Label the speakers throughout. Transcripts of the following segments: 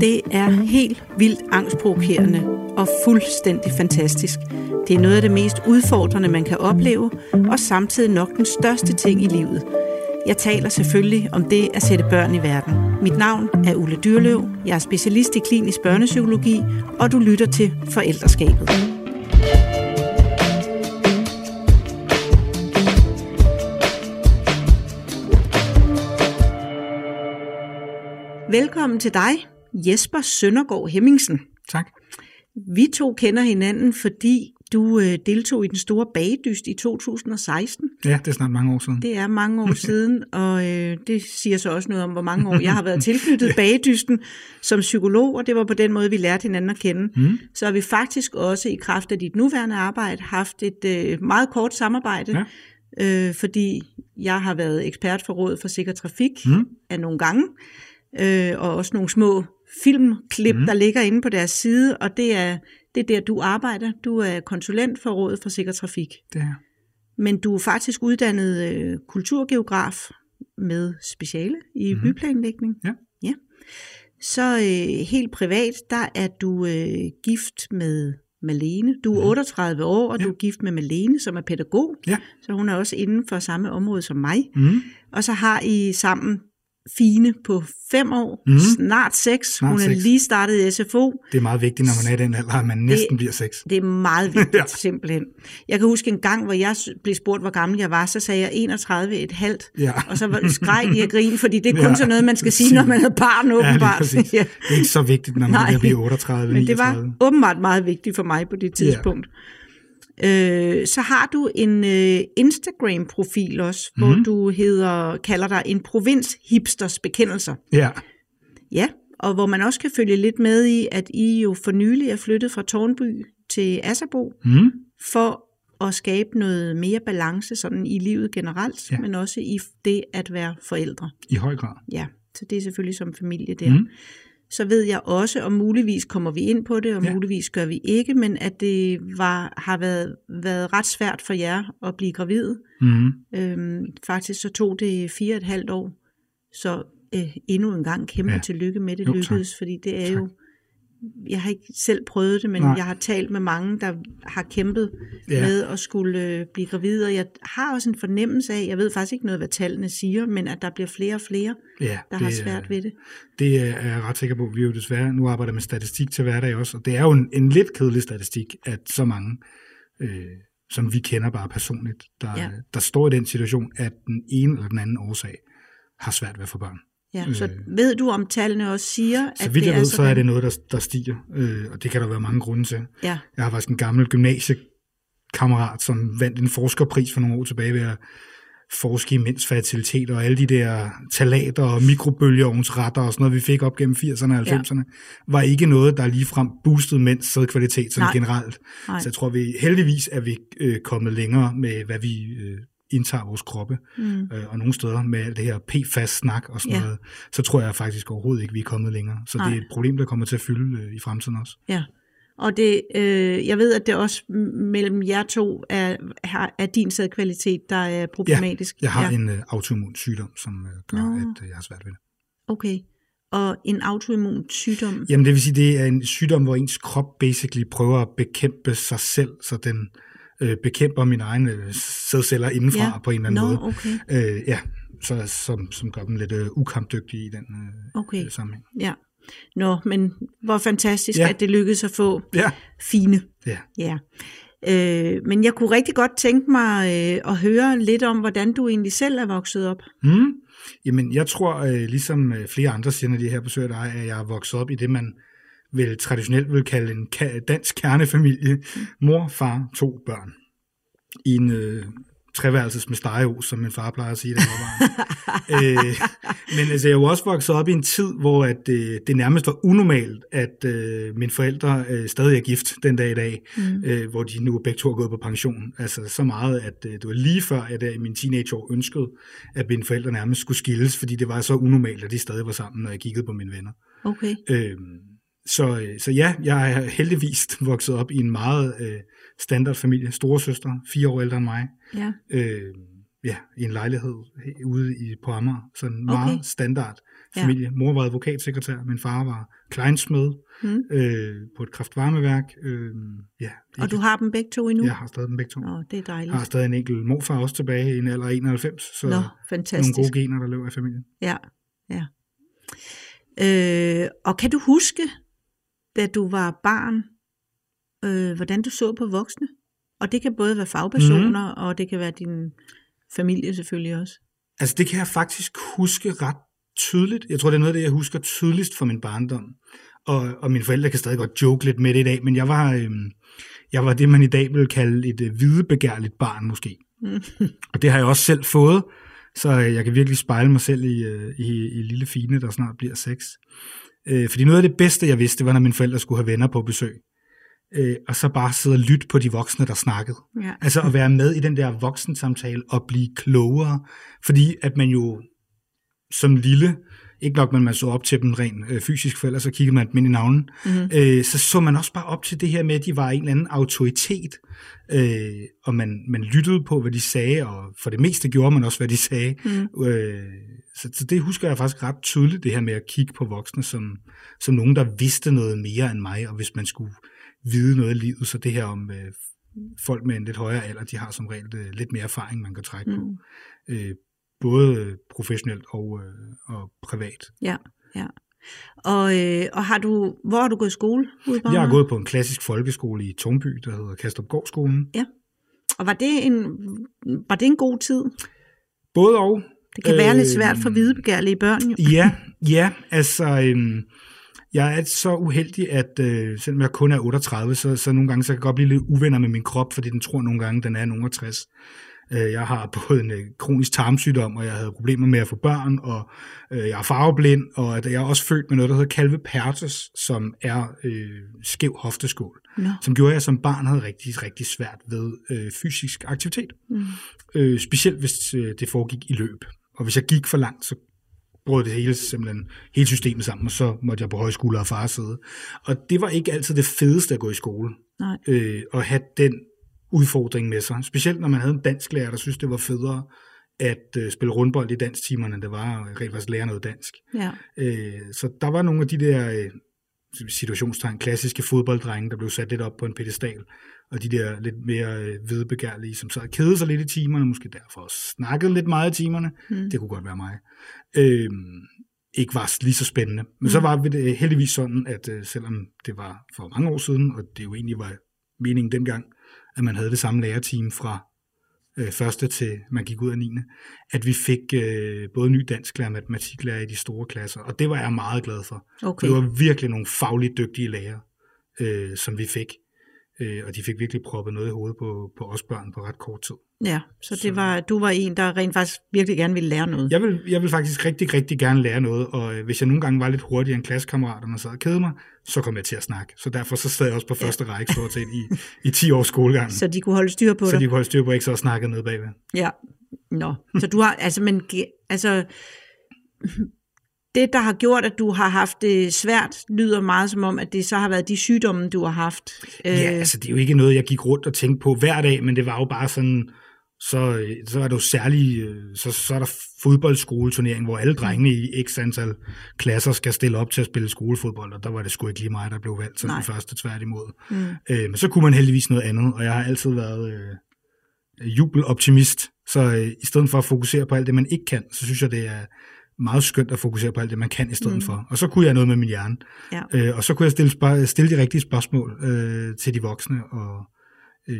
Speaker 1: Det er helt vildt angstprovokerende og fuldstændig fantastisk. Det er noget af det mest udfordrende, man kan opleve, og samtidig nok den største ting i livet. Jeg taler selvfølgelig om det at sætte børn i verden. Mit navn er Ulle Dyrløv, jeg er specialist i klinisk børnepsykologi, og du lytter til Forældreskabet. Velkommen til dig, Jesper Søndergaard Hemmingsen.
Speaker 2: Tak.
Speaker 1: Vi to kender hinanden, fordi du øh, deltog i den store bagedyst i 2016.
Speaker 2: Ja, det er snart mange år siden.
Speaker 1: Det er mange år siden, og øh, det siger så også noget om, hvor mange år jeg har været tilknyttet bagedysten som psykolog, og det var på den måde, vi lærte hinanden at kende. Mm. Så har vi faktisk også i kraft af dit nuværende arbejde haft et øh, meget kort samarbejde, ja. øh, fordi jeg har været ekspert for Rådet for Sikker Trafik mm. af nogle gange, øh, og også nogle små filmklip, mm. der ligger inde på deres side, og det er, det er der, du arbejder. Du er konsulent for Rådet for Sikker Trafik.
Speaker 2: Det er
Speaker 1: Men du er faktisk uddannet øh, kulturgeograf med speciale i mm. byplanlægning.
Speaker 2: Ja.
Speaker 1: ja. Så øh, helt privat, der er du øh, gift med Malene. Du er 38 år, og ja. du er gift med Malene, som er pædagog.
Speaker 2: Ja.
Speaker 1: Så hun er også inden for samme område som mig.
Speaker 2: Mm.
Speaker 1: Og så har I sammen Fine på fem år, mm. snart seks.
Speaker 2: Snart
Speaker 1: Hun er
Speaker 2: seks.
Speaker 1: lige startet i SFO.
Speaker 2: Det er meget vigtigt, når man er i den alder, at man næsten bliver seks.
Speaker 1: Det er meget vigtigt,
Speaker 2: Ja.
Speaker 1: ja. simpelthen. Jeg kan huske en gang, hvor jeg blev spurgt, hvor gammel jeg var, så sagde jeg 31 et halvt.
Speaker 2: Ja.
Speaker 1: Og så var- skreg de af grin, fordi det er kun
Speaker 2: Ja.
Speaker 1: sådan noget, man skal sige, når man er barn,
Speaker 2: Ja, lige
Speaker 1: åbenbart.
Speaker 2: præcis. Det er ikke så vigtigt, når man
Speaker 1: Nej.
Speaker 2: kan blive 38
Speaker 1: Men det var
Speaker 2: 39.
Speaker 1: åbenbart meget vigtigt for mig på det tidspunkt. Øh, så har du en øh, Instagram-profil også, mm. hvor
Speaker 2: Mhm.
Speaker 1: du hedder, kalder dig en provins hipsters bekendelser.
Speaker 2: Ja,
Speaker 1: Ja, og hvor man også kan følge lidt med i, at I jo for nylig er flyttet fra Tornby til Asserbo
Speaker 2: mm.
Speaker 1: for at skabe noget mere balance sådan i livet generelt,
Speaker 2: Ja.
Speaker 1: ja. men også i det at være forældre.
Speaker 2: i høj grad.
Speaker 1: Ja, så det er selvfølgelig som familie der.
Speaker 2: Mm.
Speaker 1: Så ved jeg også, og muligvis kommer vi ind på det, og
Speaker 2: Ja.
Speaker 1: muligvis gør vi ikke, men at det var, har været, været ret svært for jer at blive gravid.
Speaker 2: Mm.
Speaker 1: Øhm, faktisk så tog det fire og et halvt år, så øh, endnu en gang kæmpe
Speaker 2: ja.
Speaker 1: tillykke med det
Speaker 2: Jo,
Speaker 1: lykkedes,
Speaker 2: tak.
Speaker 1: fordi det er
Speaker 2: Tak.
Speaker 1: jo, jeg har ikke selv prøvet det, men
Speaker 2: Nej.
Speaker 1: Jeg har talt med mange, der har kæmpet
Speaker 2: Ja.
Speaker 1: med at skulle øh, blive gravid, og jeg har også en fornemmelse af, jeg ved faktisk ikke noget, hvad tallene siger, men at der bliver flere og flere,
Speaker 2: Ja,
Speaker 1: der har svært ved det.
Speaker 2: Det er jeg ret sikker på. Vi er jo desværre, nu arbejder med statistik til hverdag også, og det er jo en, en lidt kedelig statistik, at så mange, øh, som vi kender bare personligt, der. Ja. der står i den situation, at den ene eller den anden årsag har svært ved at få børn.
Speaker 1: Ja, så
Speaker 2: Øh.
Speaker 1: ved du, om tallene også siger,
Speaker 2: Så
Speaker 1: at
Speaker 2: vidt
Speaker 1: det
Speaker 2: jeg ved,
Speaker 1: er
Speaker 2: så
Speaker 1: sådan?
Speaker 2: er det noget, der, der stiger, øh, og det kan der være mange grunde til.
Speaker 1: Ja,
Speaker 2: Jeg har faktisk en gammel gymnasiekammerat, som vandt en forskerpris for nogle år tilbage ved at forske i mænds fertilitet og alle de der talater og mikrobølgeovnsretter og sådan noget, vi fik op gennem 80'erne og 90'erne, var ikke noget, der ligefrem boostede mænds sædkvalitet sådan
Speaker 1: Nej.
Speaker 2: generelt.
Speaker 1: nej.
Speaker 2: Så jeg tror, vi heldigvis er vi øh, kommet længere med, hvad vi øh, indtager vores kroppe,
Speaker 1: Mm.
Speaker 2: øh, og nogle steder med alt det her PFAS-snak og sådan
Speaker 1: Ja.
Speaker 2: noget, så tror jeg faktisk overhovedet ikke, vi er kommet længere. Så det
Speaker 1: Nej.
Speaker 2: er et problem, der kommer til at fylde øh, i fremtiden også.
Speaker 1: Ja, og det, øh, jeg ved, at det også mellem jer to er, er din sædkvalitet, der er problematisk.
Speaker 2: Jeg har
Speaker 1: ja.
Speaker 2: ja. en øh, autoimmun sygdom, som øh, gør,
Speaker 1: Nå.
Speaker 2: at øh, jeg har svært ved det.
Speaker 1: Okay, og en autoimmun sygdom.
Speaker 2: Jamen det vil sige, det er en sygdom, hvor ens krop basically prøver at bekæmpe sig selv, så den øh, bekæmper mine egne øh, sædceller indenfra
Speaker 1: Ja.
Speaker 2: på en eller anden
Speaker 1: Nå,
Speaker 2: måde.
Speaker 1: okay,
Speaker 2: Øh, ja, så, som, som gør dem lidt øh, ukampdygtige i den øh,
Speaker 1: okay,
Speaker 2: øh, sammenhæng.
Speaker 1: ja. Nå, men hvor fantastisk,
Speaker 2: Ja.
Speaker 1: ja. at det lykkedes at få
Speaker 2: Ja,
Speaker 1: fine.
Speaker 2: ja.
Speaker 1: Ja. Øh, men jeg kunne rigtig godt tænke mig øh, at høre lidt om, hvordan du egentlig selv er vokset op.
Speaker 2: Mm. Jamen, jeg tror, øh, ligesom øh, flere andre siger, når de her besøger dig, at jeg er vokset op i det, man vel traditionelt vil kalde en dansk kernefamilie. Mor, far, to børn. I en øh, treværelses med stegeos, som min far plejer at sige, jeg var øh, men altså, jeg er jo også vokset op i en tid, hvor at, øh, det nærmest var unormalt, at øh, mine forældre øh, stadig er gift den dag i dag,
Speaker 1: Mm.
Speaker 2: øh, hvor de nu begge to er gået på pension. Altså så meget, at øh, det var lige før, jeg der i mine teenageår ønskede, at mine forældre nærmest skulle skilles, fordi det var så unormalt, at de stadig var sammen, når jeg kiggede på mine venner.
Speaker 1: Okay,
Speaker 2: Øh, så, øh, så ja, jeg er heldigvis vokset op i en meget øh, standard familie. Store søstre, fire år ældre end mig.
Speaker 1: ja.
Speaker 2: Øh, ja, i en lejlighed ude i, på Amager. Sådan meget
Speaker 1: Okay.
Speaker 2: standard familie. Ja. Mor var advokatsekretær, min far var kleinsmed mm. øh, på et kraftvarmeværk. Øh, ja,
Speaker 1: og du har dem begge to endnu?
Speaker 2: Jeg har stadig dem begge to.
Speaker 1: Åh, det er dejligt.
Speaker 2: Jeg har stadig en enkelt morfar også tilbage i en alder af 91, så
Speaker 1: Nå, fantastisk.
Speaker 2: nogle gode gener, der løber i familien.
Speaker 1: Ja, ja. Øh, og kan du huske, da du var barn, øh, hvordan du så på voksne? Og det kan både være fagpersoner, mm. og det kan være din familie selvfølgelig også.
Speaker 2: Altså det kan jeg faktisk huske ret tydeligt. Jeg tror, det er noget af det, jeg husker tydeligst fra min barndom. Og, og mine forældre kan stadig godt joke lidt med det i dag, men jeg var, øh, jeg var det, man i dag vil kalde et øh, hvidebegærligt barn måske. Mm. og det har jeg også selv fået, så øh, jeg kan virkelig spejle mig selv i, øh, i, i lille Fine, der snart bliver seks. Øh, fordi noget af det bedste, jeg vidste, var, når mine forældre skulle have venner på besøg. Øh, og så bare sidde og lytte på de voksne, der snakkede. Ja. Altså at være med i den der voksensamtale og blive klogere. Fordi at man jo som lille, ikke nok, men man så op til dem rent øh, fysisk, for ellers så kiggede man dem ind i navnen, mm-hmm. øh, så så man også bare op til det her med, at de var en eller anden autoritet, øh, og man, man lyttede på, hvad de sagde, og for det meste gjorde man også, hvad de sagde. Mm. Øh, så, så det husker jeg faktisk ret tydeligt, det her med at kigge på voksne som, som nogen, der vidste noget mere end mig, og hvis man skulle vide noget i livet, så det her om øh, folk med en lidt højere alder, de har som regel øh, lidt mere erfaring, man kan trække mm. på. Øh, både professionelt og, øh, og privat.
Speaker 1: Ja, ja. Og, øh, og har du, hvor har du gået i skole?
Speaker 2: Ude jeg har gået på en klassisk folkeskole i Tornby, der hedder Kastrupgårdsskolen.
Speaker 1: Ja. Og var det en, var det en god tid?
Speaker 2: Både og.
Speaker 1: Det kan være øh, lidt svært for hvidebegærlige børn. Jo.
Speaker 2: Ja, ja, altså... Øh, jeg er så uheldig, at øh, selvom jeg kun er 38, så, så nogle gange så kan jeg godt blive lidt uvenner med min krop, fordi den tror nogle gange, den er nogen 60. Øh, jeg har både en øh, kronisk tarmsygdom, og jeg havde problemer med at få børn, og øh, jeg er farveblind, og at jeg er også født med noget, der hedder calve pertus, som er øh, skæv hofteskål, no. som gjorde, at jeg som barn havde rigtig, rigtig svært ved øh, fysisk aktivitet. Mm. Øh, specielt hvis øh, det foregik i løb. Og hvis jeg gik for langt, så brød det hele, simpelthen, hele systemet sammen, og så måtte jeg på højskole og far sidde. Og det var ikke altid det fedeste at gå i skole. Nej. Øh, at have den udfordring med sig. Specielt når man havde en dansk lærer, der synes det var federe at øh, spille rundbold i dansktimerne, end det var at rent faktisk lære noget dansk. Ja. Øh, så der var nogle af de der øh, situationstegn, klassiske fodbolddrenge, der blev sat lidt op på en pedestal, og de der lidt mere øh, vedbegærlige, som så kede sig lidt i timerne, måske derfor snakkede lidt meget i timerne, mm. det kunne godt være mig, øh, ikke var lige så spændende. Men mm. så var det heldigvis sådan, at øh, selvom det var for mange år siden, og det jo egentlig var meningen dengang, at man havde det samme lærerteam fra øh, første til man gik ud af 9. At vi fik øh, både ny dansklærer og matematiklærer i de store klasser, og det var jeg meget glad for. Okay. Det var virkelig nogle fagligt dygtige lærere, øh, som vi fik øh, og de fik virkelig proppet noget i hovedet på, på os børn på ret kort tid.
Speaker 1: Ja, så, det så var, du var en, der rent faktisk virkelig gerne ville lære noget.
Speaker 2: Jeg vil, jeg vil faktisk rigtig, rigtig gerne lære noget, og øh, hvis jeg nogle gange var lidt hurtigere end klassekammeraterne og sad og kede mig, så kom jeg til at snakke. Så derfor så sad jeg også på ja. første række stort set i, i 10 års skolegang.
Speaker 1: Så de kunne holde styr på
Speaker 2: så
Speaker 1: dig? Så
Speaker 2: de kunne holde styr på, ikke så snakkede ned bagved.
Speaker 1: Ja, nå. Så du har, altså, men, altså, det, der har gjort, at du har haft det svært, lyder meget som om, at det så har været de sygdomme, du har haft.
Speaker 2: Ja, øh. altså det er jo ikke noget, jeg gik rundt og tænkte på hver dag, men det var jo bare sådan, så, så er det jo særlig, så, så er der fodboldskoleturnering, hvor alle drengene i x antal klasser skal stille op til at spille skolefodbold, og der var det sgu ikke lige mig, der blev valgt som Nej. den første tværtimod. Mm. Øh, men så kunne man heldigvis noget andet, og jeg har altid været øh, jubeloptimist, så øh, i stedet for at fokusere på alt det, man ikke kan, så synes jeg, det er meget skønt at fokusere på alt det, man kan i stedet mm. for. Og så kunne jeg noget med min hjerne. Ja. Øh, og så kunne jeg stille, spørg- stille de rigtige spørgsmål øh, til de voksne, og, øh,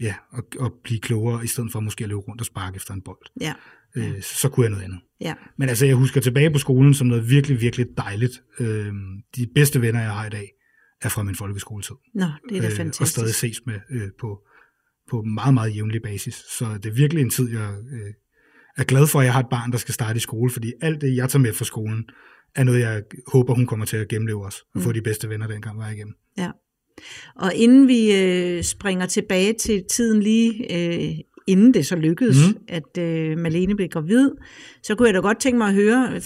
Speaker 2: ja, og, og blive klogere, i stedet for måske at løbe rundt og sparke efter en bold. Ja. Øh, så kunne jeg noget andet. Ja. Men altså, jeg husker tilbage på skolen som noget virkelig, virkelig dejligt. Øh, de bedste venner, jeg har i dag, er fra min folkeskoletid.
Speaker 1: Nå, det er da fantastisk.
Speaker 2: Øh, og stadig ses med øh, på, på meget, meget jævnlig basis. Så det er virkelig en tid, jeg øh, er glad for, at jeg har et barn, der skal starte i skole, fordi alt det, jeg tager med fra skolen, er noget, jeg håber, hun kommer til at gennemleve os, og mm. få de bedste venner dengang var igennem.
Speaker 1: Ja. Og inden vi øh, springer tilbage til tiden lige øh, inden det så lykkedes, mm. at øh, Malene blev gravid, så kunne jeg da godt tænke mig at høre,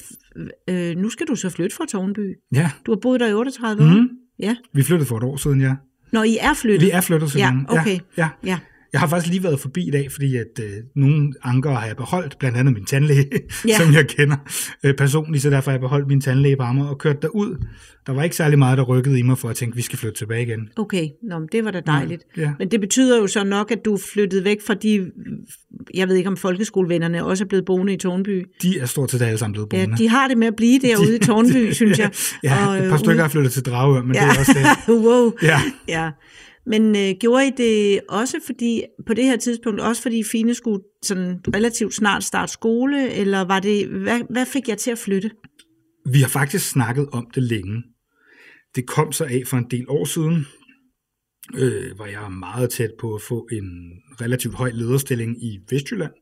Speaker 1: øh, nu skal du så flytte fra Tornby.
Speaker 2: Ja.
Speaker 1: Du har boet der i 38 mm. år.
Speaker 2: Ja. Vi flyttede for et år siden, ja.
Speaker 1: Når I er flyttet?
Speaker 2: Vi er flyttet
Speaker 1: siden. Ja, okay.
Speaker 2: Ja, ja.
Speaker 1: Ja.
Speaker 2: Jeg har faktisk lige været forbi i dag, fordi at øh, nogle anker har jeg beholdt, blandt andet min tandlæge,
Speaker 1: Ja.
Speaker 2: ja. som jeg kender øh, personligt, så derfor har jeg beholdt min tandlæge på Amager og kørt derud. Der var ikke særlig meget, der rykkede i mig, for at tænke, at vi skal flytte tilbage igen.
Speaker 1: Okay, Nå, men det var da dejligt.
Speaker 2: Ja.
Speaker 1: Men det betyder jo så nok, at du flyttet væk fra de, jeg ved ikke om folkeskolevennerne også er blevet boende i Tårnby.
Speaker 2: De er stort set alle sammen blevet
Speaker 1: Ja,
Speaker 2: boende.
Speaker 1: de har det med at blive derude i Tårnby, synes jeg.
Speaker 2: Ja,
Speaker 1: Og,
Speaker 2: et
Speaker 1: øh,
Speaker 2: par stykker
Speaker 1: ude-
Speaker 2: har flyttet til Dragør, men
Speaker 1: Ja.
Speaker 2: det er også det.
Speaker 1: wow.
Speaker 2: Ja.
Speaker 1: Ja. Men øh, gjorde I det også fordi, på det her tidspunkt, også fordi Fine skulle sådan relativt snart starte skole, eller var det, hvad, hvad fik jeg til at flytte?
Speaker 2: Vi har faktisk snakket om det længe. Det kom så af for en del år siden, øh, hvor jeg var meget tæt på at få en relativt høj lederstilling i Vestjylland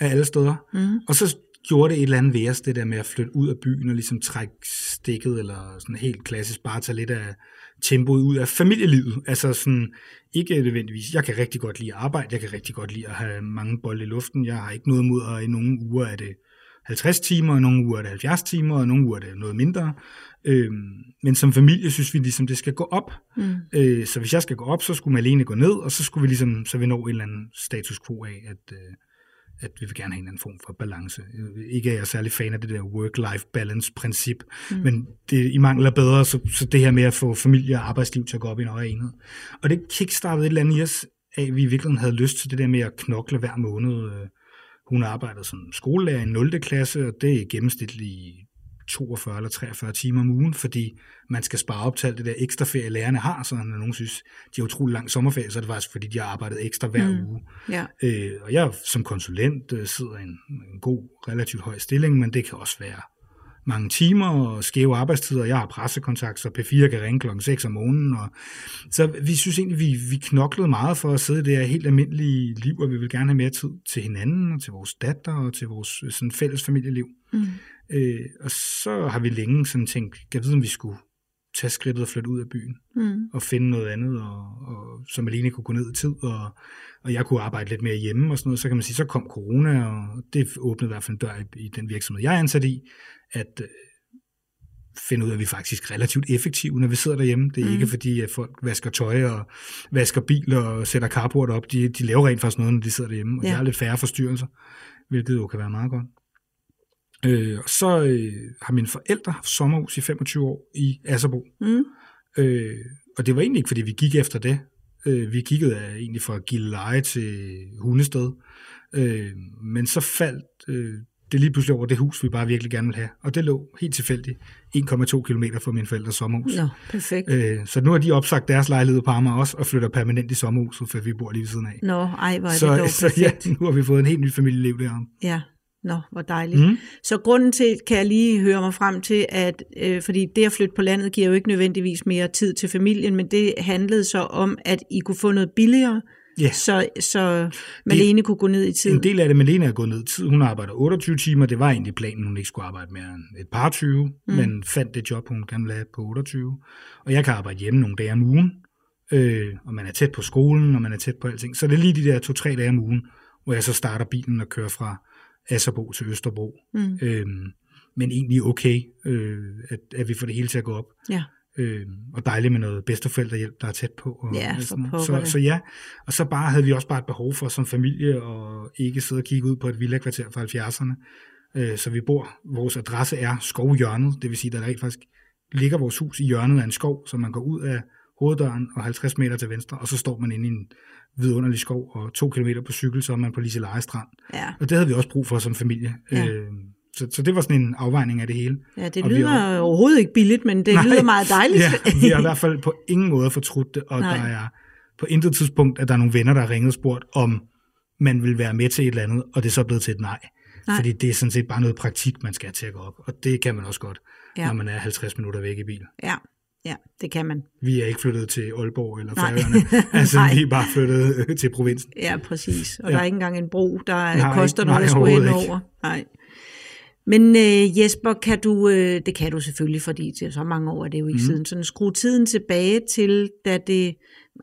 Speaker 2: af alle steder.
Speaker 1: Mm.
Speaker 2: Og så gjorde det et eller andet ved os, det der med at flytte ud af byen og ligesom trække stikket, eller sådan helt klassisk bare tage lidt af tempoet ud af familielivet. Altså sådan, ikke nødvendigvis, jeg kan rigtig godt lide at arbejde, jeg kan rigtig godt lide at have mange bolde i luften, jeg har ikke noget imod, at i nogle uger er det 50 timer, og nogle uger er det 70 timer, og nogle uger er det noget mindre. Øhm, men som familie synes vi ligesom, det skal gå op.
Speaker 1: Mm.
Speaker 2: Øh, så hvis jeg skal gå op, så skulle Malene gå ned, og så skulle vi ligesom, så vi når en eller anden status quo af, at, øh, at vi vil gerne have en anden form for balance. Øh, Ikke at jeg er særlig fan af det der work-life balance-princip, mm. men det, I mangler bedre, så, så det her med at få familie og arbejdsliv til at gå op i en højere enhed. Og det kickstartede et eller andet i os, af at vi i virkeligheden havde lyst til det der med at knokle hver måned. Øh, Hun arbejdede som skolelærer i 0. klasse, og det er gennemsnitligt 42 eller 43 timer om ugen, fordi man skal spare op til alt det der ekstra ferie, lærerne har, så når nogen synes, de har utrolig lang sommerferie, så er det faktisk, fordi de har arbejdet ekstra hver
Speaker 1: Mm.
Speaker 2: uge.
Speaker 1: Ja.
Speaker 2: Øh, og jeg som konsulent øh, sidder i en, en god, relativt høj stilling, men det kan også være mange timer og skæve arbejdstider. Jeg har pressekontakt, så P4 kan ringe klokken 6 om morgenen. Og, så vi synes egentlig, vi, vi knoklede meget for at sidde i det her helt almindelige liv, og vi vil gerne have mere tid til hinanden, og til vores datter, og til vores øh, sådan, fælles familieliv.
Speaker 1: Mm.
Speaker 2: Øh, og så har vi længe sådan tænkt, jeg vide, om vi skulle tage skridtet og flytte ud af byen
Speaker 1: Mm.
Speaker 2: og finde noget andet, og, og som alene kunne gå ned i tid, og, og jeg kunne arbejde lidt mere hjemme og sådan noget, så kan man sige, så kom corona, og det åbnede i hvert fald en dør i, i den virksomhed, jeg er ansat i, at øh, finde ud af, at vi er faktisk relativt effektive, når vi sidder derhjemme. Det er
Speaker 1: Mm.
Speaker 2: ikke fordi, at folk vasker tøj og vasker biler og sætter carport op. De, de laver rent faktisk noget, når de sidder derhjemme, og
Speaker 1: Ja.
Speaker 2: der er lidt færre forstyrrelser, hvilket jo kan være meget godt. Øh, og så øh, har mine forældre haft sommerhus i 25 år i Asserbo.
Speaker 1: Mm.
Speaker 2: Øh, og det var egentlig ikke, fordi vi gik efter det. Øh, vi kiggede af, egentlig fra Gilleleje til Hundested. Øh, men så faldt øh, det lige pludselig over det hus, vi bare virkelig gerne ville have. Og det lå helt tilfældigt 1,2 km fra min forældres sommerhus.
Speaker 1: Nå, perfekt.
Speaker 2: Øh, så nu har de opsagt deres lejlighed på Amager også, og flytter permanent i sommerhuset, for vi bor lige ved siden af.
Speaker 1: Nå, ej, hvor er det
Speaker 2: Så,
Speaker 1: dog
Speaker 2: så ja,
Speaker 1: perfekt.
Speaker 2: nu har vi fået en helt ny familieliv derom.
Speaker 1: Ja, nå, hvor dejligt.
Speaker 2: Mm.
Speaker 1: Så grunden til, kan jeg lige høre mig frem til, at øh, fordi det at flytte på landet giver jo ikke nødvendigvis mere tid til familien, men det handlede så om, at I kunne få noget billigere,
Speaker 2: Ja.
Speaker 1: så, så Malene kunne gå ned i tid.
Speaker 2: En del af det, Malene er gået ned i tid. Hun arbejder 28 timer. Det var egentlig planen, hun ikke skulle arbejde mere end et par 20, mm. men fandt det job, hun gerne ville have på 28. Og jeg kan arbejde hjemme nogle dage om ugen, øh, og man er tæt på skolen, og man er tæt på alting. Så det er lige de der to-tre dage om ugen, hvor jeg så starter bilen og kører fra Asserbo til Østerbro.
Speaker 1: Mm.
Speaker 2: Øhm, men egentlig okay, øh, at, at vi får det hele til at gå op.
Speaker 1: Ja.
Speaker 2: Øh, og dejligt med noget bedsteforældrehjælp, der er tæt på. Og,
Speaker 1: Ja,
Speaker 2: sådan så,
Speaker 1: da.
Speaker 2: så ja, og så bare havde vi også bare et behov for som familie og ikke sidde og kigge ud på et villakvarter fra 70'erne. Øh, så vi bor, vores adresse er skovhjørnet, det vil sige, der rent faktisk ligger vores hus i hjørnet af en skov, så man går ud af hoveddøren og 50 meter til venstre, og så står man inde i en vidunderlig skov, og to kilometer på cykel, så er man på Liseleje Strand.
Speaker 1: Ja,
Speaker 2: Og det havde vi også brug for som familie.
Speaker 1: Ja.
Speaker 2: Øh, så, så det var sådan en afvejning af det hele.
Speaker 1: ja det
Speaker 2: Og
Speaker 1: lyder
Speaker 2: har-
Speaker 1: overhovedet ikke billigt, men det
Speaker 2: Nej.
Speaker 1: lyder meget dejligt.
Speaker 2: Ja, vi har i hvert fald på ingen måde fortrudt det, og
Speaker 1: Nej.
Speaker 2: Der er på intet tidspunkt, at der er nogle venner, der har ringet og spurgt, om man vil være med til et eller andet, og det er så blevet til et nej.
Speaker 1: Nej.
Speaker 2: Fordi det er sådan set bare noget praktik, man skal have til at gå op, og det kan man også godt,
Speaker 1: ja.
Speaker 2: når man er 50 minutter væk i bil.
Speaker 1: ja, ja, det kan man.
Speaker 2: Vi er ikke flyttet til Aalborg eller. Færøerne, altså vi er bare flyttet øh, til provinsen.
Speaker 1: Ja, præcis. Og ja. Der er ikke engang en bro, der nej, koster noget at skulle hen over. Nej. Men øh, Jesper, kan du, øh, det kan du selvfølgelig, fordi til så mange år er det jo ikke mm. siden, sådan skrue tiden tilbage til, da det,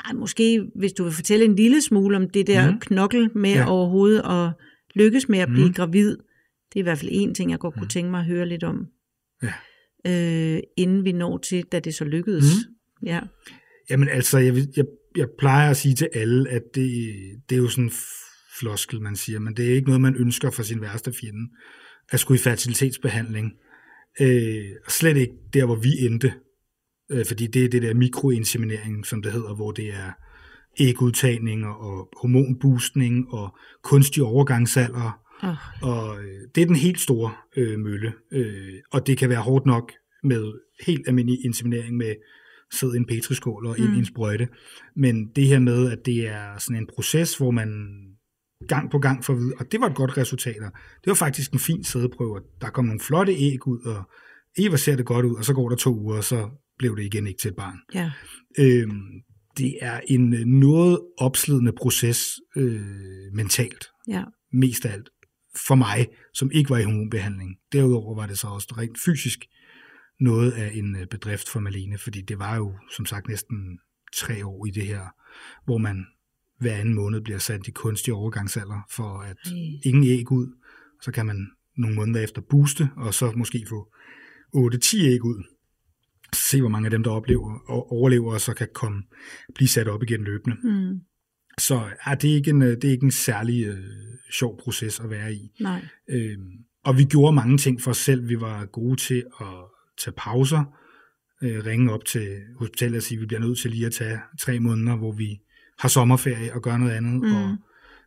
Speaker 1: nej, måske hvis du vil fortælle en lille smule om det der mm.
Speaker 2: Mhm.
Speaker 1: knokkel med ja. Overhovedet at lykkes med at blive
Speaker 2: Mhm.
Speaker 1: gravid. Det er i hvert fald en ting, jeg godt kunne tænke mig at høre lidt om,
Speaker 2: Ja.
Speaker 1: Øh, inden vi når til, da det så lykkedes.
Speaker 2: Mhm.
Speaker 1: Ja.
Speaker 2: Jamen altså, jeg, jeg, jeg plejer at sige til alle, at det, det er jo sådan en floskel, man siger, men det er ikke noget, man ønsker for sin værste fjende, at skulle i fertilitetsbehandling. Øh, slet ikke der, hvor vi endte, øh, fordi det er det der mikroinseminering, som det hedder, hvor det er ægudtagninger og hormonboostning og kunstig overgangsalder. Oh. Og øh, det er den helt store øh, mølle. Øh, og det kan være hårdt nok med helt almindelig inseminering med sæd i en petriskål og ind mm. en sprøjte. Men det her med, at det er sådan en proces, hvor man gang på gang får at vide, og det var et godt resultat. Det var faktisk en fin sædeprøve. Der kom nogle flotte æg ud, og Eva ser det godt ud, og så går der to uger, og så blev det igen ikke til et barn. Ja. Øhm, det er en øh, noget opslidende proces øh, mentalt. Ja. Mest af alt. For mig, som ikke var i hormonbehandling. Derudover var det så også rent fysisk noget af en øh, bedrift for Malene, fordi det var jo som sagt næsten tre år i det her, hvor man hver anden måned bliver sat i kunstig overgangsalder for at ingen æg ud. Så kan man nogle måneder efter booste, og så måske få 8-10 æg ud. Se, hvor mange af dem, der oplever og overlever, og så kan komme, blive sat op igen løbende. Mm. Så det, er ikke en, øh, det er ikke en særlig øh, sjov proces at være i. Nej. Øhm, og vi gjorde mange ting for os selv. Vi var gode til at tage pauser, øh, ringe op til hospitalet og sige, at vi bliver nødt til lige at tage tre måneder, hvor vi har sommerferie og gør noget andet. Mm. Og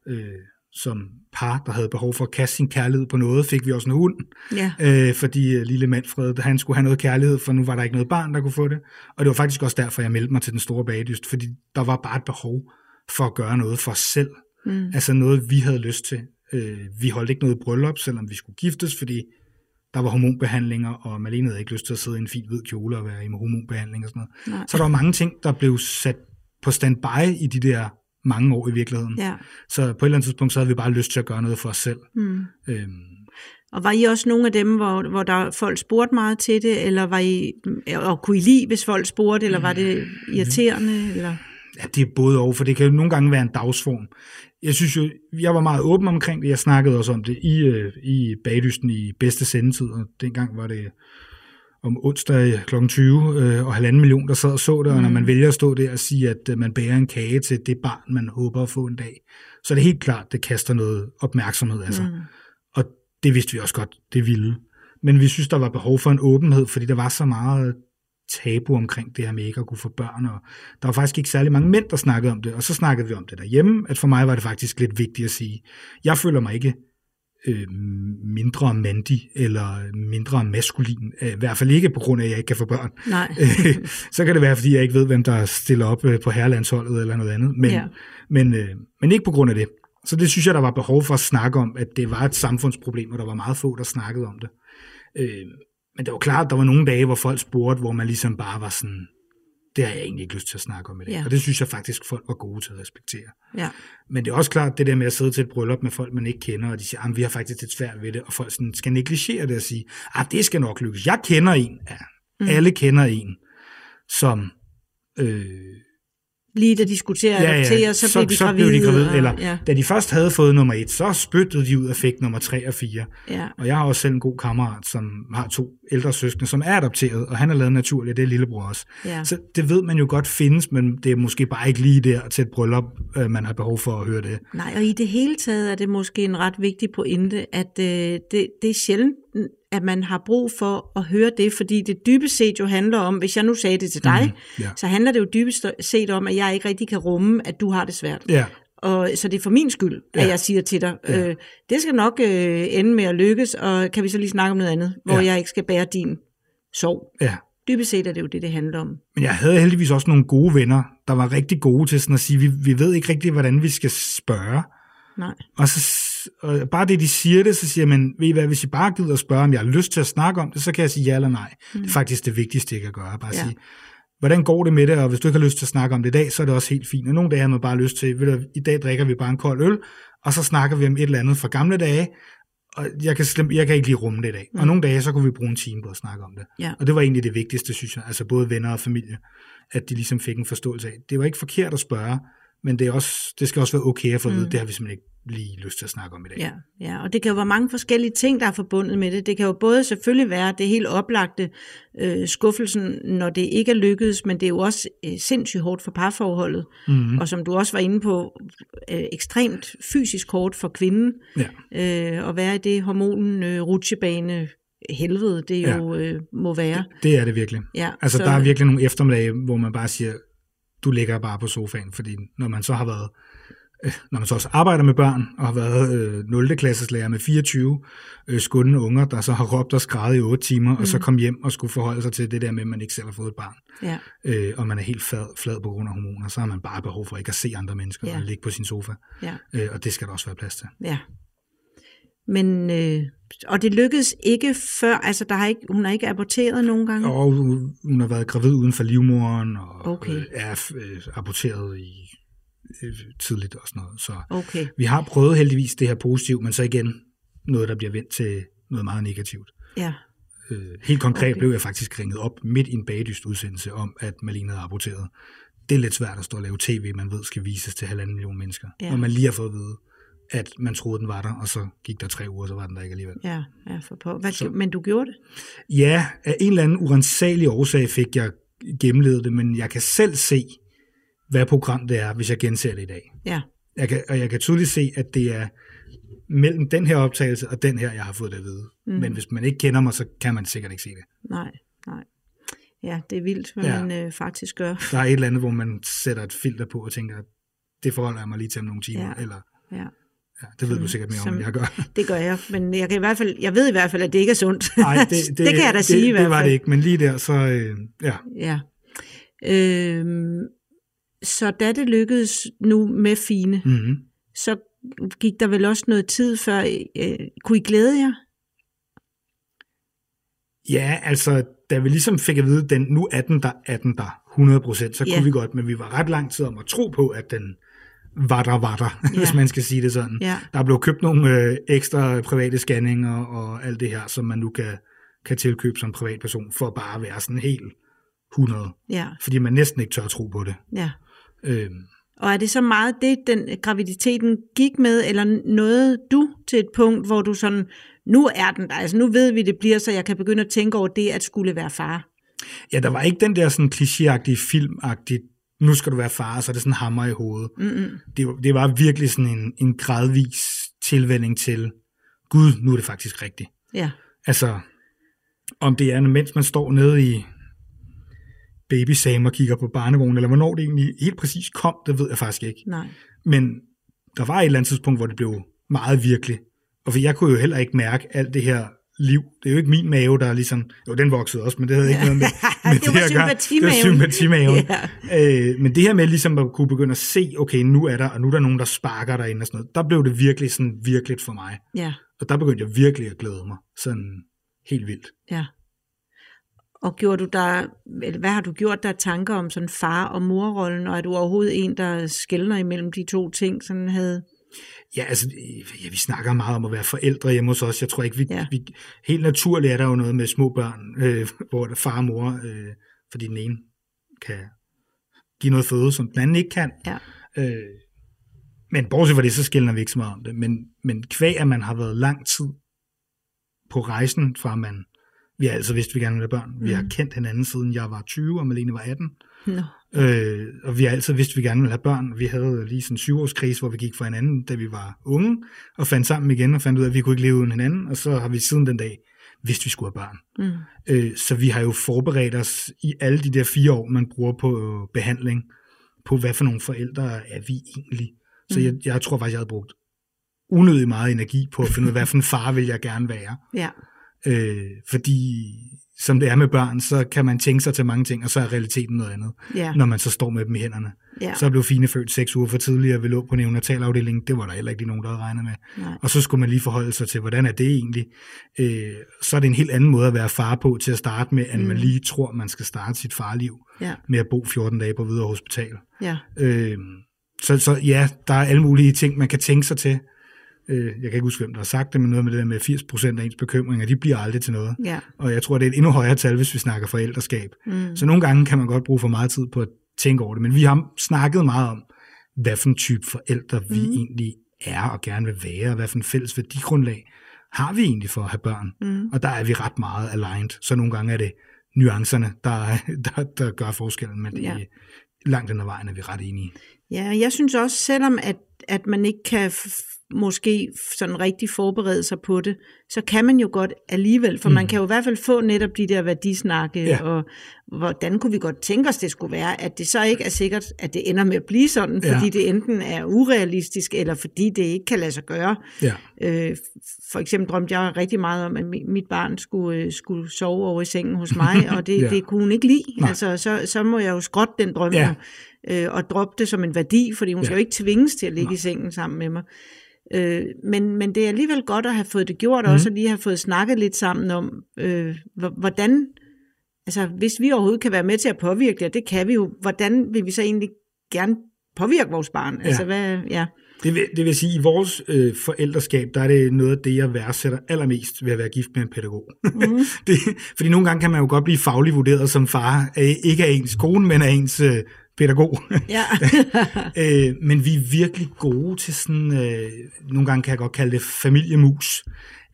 Speaker 2: øh, som par, der havde behov for at kaste sin kærlighed på noget, fik vi også en hund. Ja. Øh, fordi øh, lille Manfred, han skulle have noget kærlighed, for nu var der ikke noget barn, der kunne få det. Og det var faktisk også derfor, jeg meldte mig til den store bagdyst, fordi der var bare et behov for at gøre noget for os selv. Mm. Altså noget, vi havde lyst til. Øh, vi holdt ikke noget bryllup, selvom vi skulle giftes, fordi der var hormonbehandlinger, og Malene havde ikke lyst til at sidde i en fin hvid kjole og være i hormonbehandling og sådan noget. Nej. Så der var mange ting, der blev sat på standby i de der mange år i virkeligheden. Ja. Så på et eller andet tidspunkt, så havde vi bare lyst til at gøre noget for os selv. Mm. Øhm.
Speaker 1: Og var I også nogle af dem, hvor, hvor der folk spurgte meget til det, eller var I, og kunne I lide, hvis folk spurgte, eller var det irriterende? Mm. Eller?
Speaker 2: Ja, det er både og, for det kan jo nogle gange være en dagsform. Jeg synes jo, jeg var meget åben omkring det. Jeg snakkede også om det i, øh, i bagdysten i bedste sendetid, og dengang var det om onsdag kl. 20, øh, og halvanden million, der sad og så det, og når man mm. vælger at stå der og sige, at øh, man bærer en kage til det barn, man håber at få en dag, så er det helt klart, det kaster noget opmærksomhed af sig. Mm. Og det vidste vi også godt, det ville. Men vi synes, der var behov for en åbenhed, fordi der var så meget tabu omkring det her med ikke at kunne få børn, og der var faktisk ikke særlig mange mænd, der snakkede om det, og så snakkede vi om det derhjemme, at for mig var det faktisk lidt vigtigt at sige, jeg føler mig ikke øh, mindre mandig eller mindre maskulin. Øh, I hvert fald ikke på grund af, at jeg ikke kan få børn. Nej. så kan det være, fordi jeg ikke ved, hvem der stiller op øh, på herrelandsholdet eller noget andet. Men, ja. men, øh, men ikke på grund af det. Så det synes jeg, der var behov for at snakke om, at det var et samfundsproblem, og der var meget få, der snakkede om det. Øh, men det var klart, at der var nogle dage, hvor folk spurgte, hvor man ligesom bare var sådan, det har jeg egentlig ikke lyst til at snakke om i dag. Ja. Og det synes jeg faktisk, folk var gode til at respektere. Ja. Men det er også klart, det der med at sidde til et bryllup med folk, man ikke kender, og de siger, vi har faktisk lidt svært ved det, og folk sådan, skal negligere det og sige, at det skal nok lykkes. Jeg kender en, ja, mm. alle kender en, som øh,
Speaker 1: lige da de skulle til at ja, ja. så, så blev de så gravide. Blev de gravide
Speaker 2: eller ja. da de først havde fået nummer et, så spyttede de ud og fik nummer tre og fire. Ja. Og jeg har også selv en god kammerat, som har to ældre søskende, som er adopteret, og han er lavet naturligt, det er lillebror også. Ja. Så det ved man jo godt findes, men det er måske bare ikke lige der til et bryllup, øh, man har behov for at høre det.
Speaker 1: Nej, og i det hele taget er det måske en ret vigtig pointe, at øh, det, det er sjældent, at man har brug for at høre det, fordi det dybest set jo handler om, hvis jeg nu sagde det til dig, mm, yeah. så handler det jo dybest set om, at jeg ikke rigtig kan rumme, at du har det svært. Yeah. Og, så det er for min skyld, at ja. jeg siger til dig, ja. øh, det skal nok øh, ende med at lykkes, og kan vi så lige snakke om noget andet, hvor ja. jeg ikke skal bære din sorg. Ja. Dybest set er det jo det, det handler om.
Speaker 2: Men jeg havde heldigvis også nogle gode venner, der var rigtig gode til sådan at sige, vi, vi ved ikke rigtig, hvordan vi skal spørge. Nej. Og, så, og bare det, de siger det, så siger man, ved I hvad, hvis I bare gider at spørge, om jeg har lyst til at snakke om det, så kan jeg sige ja eller nej. Mm. Det er faktisk det vigtigste, jeg kan gøre. Bare ja. sige, hvordan går det med det, og hvis du ikke har lyst til at snakke om det i dag, så er det også helt fint. Og nogle dage har man bare lyst til, ved du, i dag drikker vi bare en kold øl, og så snakker vi om et eller andet fra gamle dage, og jeg kan, slem, jeg kan ikke lige rumme det i dag. Mm. Og nogle dage, så kunne vi bruge en time på at snakke om det. Ja. Og det var egentlig det vigtigste, synes jeg. Altså både venner og familie, at de ligesom fik en forståelse af. Det var ikke forkert at spørge, men det, er også, det skal også være okay at få at vide, mm. det har vi simpelthen ikke lige lyst til at snakke om i dag.
Speaker 1: Ja, ja, og det kan jo være mange forskellige ting, der er forbundet med det. Det kan jo både selvfølgelig være det helt oplagte øh, skuffelsen, når det ikke er lykkedes, men det er jo også øh, sindssygt hårdt for parforholdet. Mm-hmm. Og som du også var inde på, øh, ekstremt fysisk hårdt for kvinden. Ja. Øh, at være i det hormonen øh, rutsjebane helvede, det ja. jo øh, må være.
Speaker 2: Det, det er det virkelig. Ja, altså så... der er virkelig nogle eftermiddage, hvor man bare siger, du ligger bare på sofaen, fordi når man så har været når man så også arbejder med børn, og har været øh, 0. klasses lærer med 24 øh, skundende unger, der så har råbt og skrevet i 8 timer, mm. og så mm. kom hjem og skulle forholde sig til det der med, at man ikke selv har fået et barn, ja. øh, og man er helt flad, flad på grund af hormoner, så har man bare behov for ikke at se andre mennesker, ja. og ligge på sin sofa. Ja. Øh, og det skal der også være plads til.
Speaker 1: Ja. Men, øh, og det lykkedes ikke før, altså der har ikke, hun har ikke aborteret nogen gange?
Speaker 2: Og hun har været gravid uden for livmoderen, og okay. øh, er øh, aborteret i Øh, tidligt og sådan noget. Så okay. vi har prøvet heldigvis det her positivt, men så igen noget, der bliver vendt til noget meget negativt. Ja. Øh, helt konkret okay. blev jeg faktisk ringet op midt i en bagdyst udsendelse om, at Malene havde rapporteret. Det er lidt svært at stå og lave tv, man ved skal vises til halvanden million mennesker. Ja. Når man lige har fået at vide, at man troede, den var der, og så gik der tre uger, så var den der ikke alligevel.
Speaker 1: Ja, ja for på. Hvad, så, men du gjorde det?
Speaker 2: Ja, af en eller anden urensagelig årsag fik jeg gennemlevet det, men jeg kan selv se, hvad program det er, hvis jeg genser det i dag. Ja. Jeg kan, og jeg kan tydeligt se, at det er mellem den her optagelse og den her, jeg har fået det at vide. Mm. Men hvis man ikke kender mig, så kan man sikkert ikke se det.
Speaker 1: Nej, nej. Ja, det er vildt, hvad ja. man øh, faktisk gør.
Speaker 2: Der er et eller andet, hvor man sætter et filter på og tænker, det forholder jeg mig lige til om nogle timer. Ja. Eller, ja. Ja, det ved som, du sikkert mere om, end jeg gør.
Speaker 1: Det gør jeg, men jeg, kan i hvert fald, jeg ved i hvert fald, at det ikke er sundt. Nej, det, det, det kan jeg da det, sige det, i hvert fald.
Speaker 2: Det var det ikke, men lige der, så øh, ja.
Speaker 1: Ja. Øhm, så da det lykkedes nu med Fine, mm-hmm. så gik der vel også noget tid før. Øh, kunne I glæde jer?
Speaker 2: Ja, altså, da vi ligesom fik at vide, den, nu er den der, er den der 100%, så ja. kunne vi godt, men vi var ret lang tid om at tro på, at den var der, var der, ja. hvis man skal sige det sådan. Ja. Der blev købt nogle øh, ekstra private scanninger og alt det her, som man nu kan, kan tilkøbe som privatperson, for bare at være sådan helt 100. Ja. Fordi man næsten ikke tør at tro på det. Ja.
Speaker 1: Øhm. Og er det så meget det, den graviditeten gik med, eller nåede du til et punkt, hvor du sådan, nu er den der, altså nu ved vi, det bliver, så jeg kan begynde at tænke over det, at skulle være far?
Speaker 2: Ja, der var ikke den der sådan klichéagtige, filmagtige, nu skal du være far, så er det sådan hammer i hovedet. Mm-hmm. Det, det var virkelig sådan en, en gradvis tilvænding til, gud, nu er det faktisk rigtigt. Ja. Altså, om det er, mens man står nede i baby Sam og kigger på barnevognen, eller hvornår det egentlig helt præcis kom, det ved jeg faktisk ikke. Nej. Men der var et eller andet tidspunkt, hvor det blev meget virkelig. Og for jeg kunne jo heller ikke mærke alt det her liv. Det er jo ikke min mave, der er ligesom... Jo, den voksede også, men det havde ikke noget med, med
Speaker 1: det, det var sympatimaven.
Speaker 2: Det var sympatimaven. ja. øh, men det her med ligesom at kunne begynde at se, okay, nu er der, og nu er der nogen, der sparker derinde og sådan noget, der blev det virkelig sådan virkeligt for mig. Ja. Og der begyndte jeg virkelig at glæde mig. Sådan helt vildt. Ja.
Speaker 1: Og gjorde du der, hvad har du gjort der tanker om sådan far- og morrollen, og er du overhovedet en, der skældner imellem de to ting, sådan havde?
Speaker 2: Ja, altså, ja, vi snakker meget om at være forældre hjemme hos os. Jeg tror ikke, vi, ja. vi helt naturligt er der jo noget med små børn, øh, hvor der far og mor, øh, fordi den ene kan give noget føde, som den anden ikke kan. Ja. Øh, men bortset fra det, så skældner vi ikke så meget om det. Men, men kvæg, at man har været lang tid på rejsen, fra man vi har altså vidst, at vi gerne vil have børn. Mm. Vi har mm. kendt hinanden siden jeg var 20, og Malene var 18. No. Øh, og vi har altid vidst, at vi gerne vil have børn. Vi havde lige sådan en syvårskrise, hvor vi gik fra hinanden, da vi var unge, og fandt sammen igen, og fandt ud af, at vi kunne ikke leve uden hinanden. Og så har vi siden den dag vidst, at vi skulle have børn. Mm. Øh, så vi har jo forberedt os i alle de der fire år, man bruger på øh, behandling, på hvad for nogle forældre er vi egentlig. Så mm. jeg, jeg tror faktisk, jeg havde brugt unødig meget energi på at finde ud af, hvad for en far vil jeg gerne være. Ja. Øh, fordi som det er med børn, så kan man tænke sig til mange ting, og så er realiteten noget andet, ja. når man så står med dem i hænderne. Ja. Så blev Fine født seks uger for tidligere, vi lå på neonatalafdelingen, det var der heller ikke nogen, der havde regnet med. Nej. Og så skulle man lige forholde sig til, hvordan er det egentlig? Øh, så er det en helt anden måde at være far på til at starte med, end mm. man lige tror, man skal starte sit farliv ja. med at bo 14 dage på videre hospital. Ja. Øh, så, så ja, der er alle mulige ting, man kan tænke sig til, øh, jeg kan ikke huske, hvem der har sagt det, men noget med det der med 80% af ens bekymringer, de bliver aldrig til noget. Ja. Og jeg tror, det er et endnu højere tal, hvis vi snakker forældreskab. Mm. Så nogle gange kan man godt bruge for meget tid på at tænke over det, men vi har snakket meget om, hvad for en type forældre vi mm. egentlig er og gerne vil være, og hvad for en fælles værdigrundlag har vi egentlig for at have børn. Mm. Og der er vi ret meget aligned, så nogle gange er det nuancerne, der, der, der gør forskellen, men det, ja. langt den ad vejen er vi ret enige.
Speaker 1: Ja, jeg synes også, selvom at, at man ikke kan måske sådan rigtig forberede sig på det, så kan man jo godt alligevel, for mm. man kan jo i hvert fald få netop de der værdisnakke, ja. og hvordan kunne vi godt tænke os, det skulle være, at det så ikke er sikkert, at det ender med at blive sådan, fordi ja. det enten er urealistisk, eller fordi det ikke kan lade sig gøre. Ja. Øh, for eksempel drømte jeg rigtig meget om, at mit barn skulle, øh, skulle sove over i sengen hos mig, og det, ja. det kunne hun ikke lide. Altså, så, så må jeg jo skrotte den drøm, ja. Øh, og droppe det som en værdi, fordi hun ja. skal jo ikke tvinges til at ligge Nej. i sengen sammen med mig. Øh, men, men det er alligevel godt at have fået det gjort, mm. også at lige have fået snakket lidt sammen om, øh, hvordan, altså hvis vi overhovedet kan være med til at påvirke det, det kan vi jo, hvordan vil vi så egentlig gerne påvirke vores barn? Altså, ja. hvad, ja.
Speaker 2: Det vil, det vil sige, at i vores øh, forældreskab, der er det noget af det, jeg værdsætter allermest ved at være gift med en pædagog. Mm. det, fordi nogle gange kan man jo godt blive fagligt vurderet som far, ikke af ens kone, men af ens øh, pædagog. Ja. øh, men vi er virkelig gode til sådan, øh, nogle gange kan jeg godt kalde det familiemus.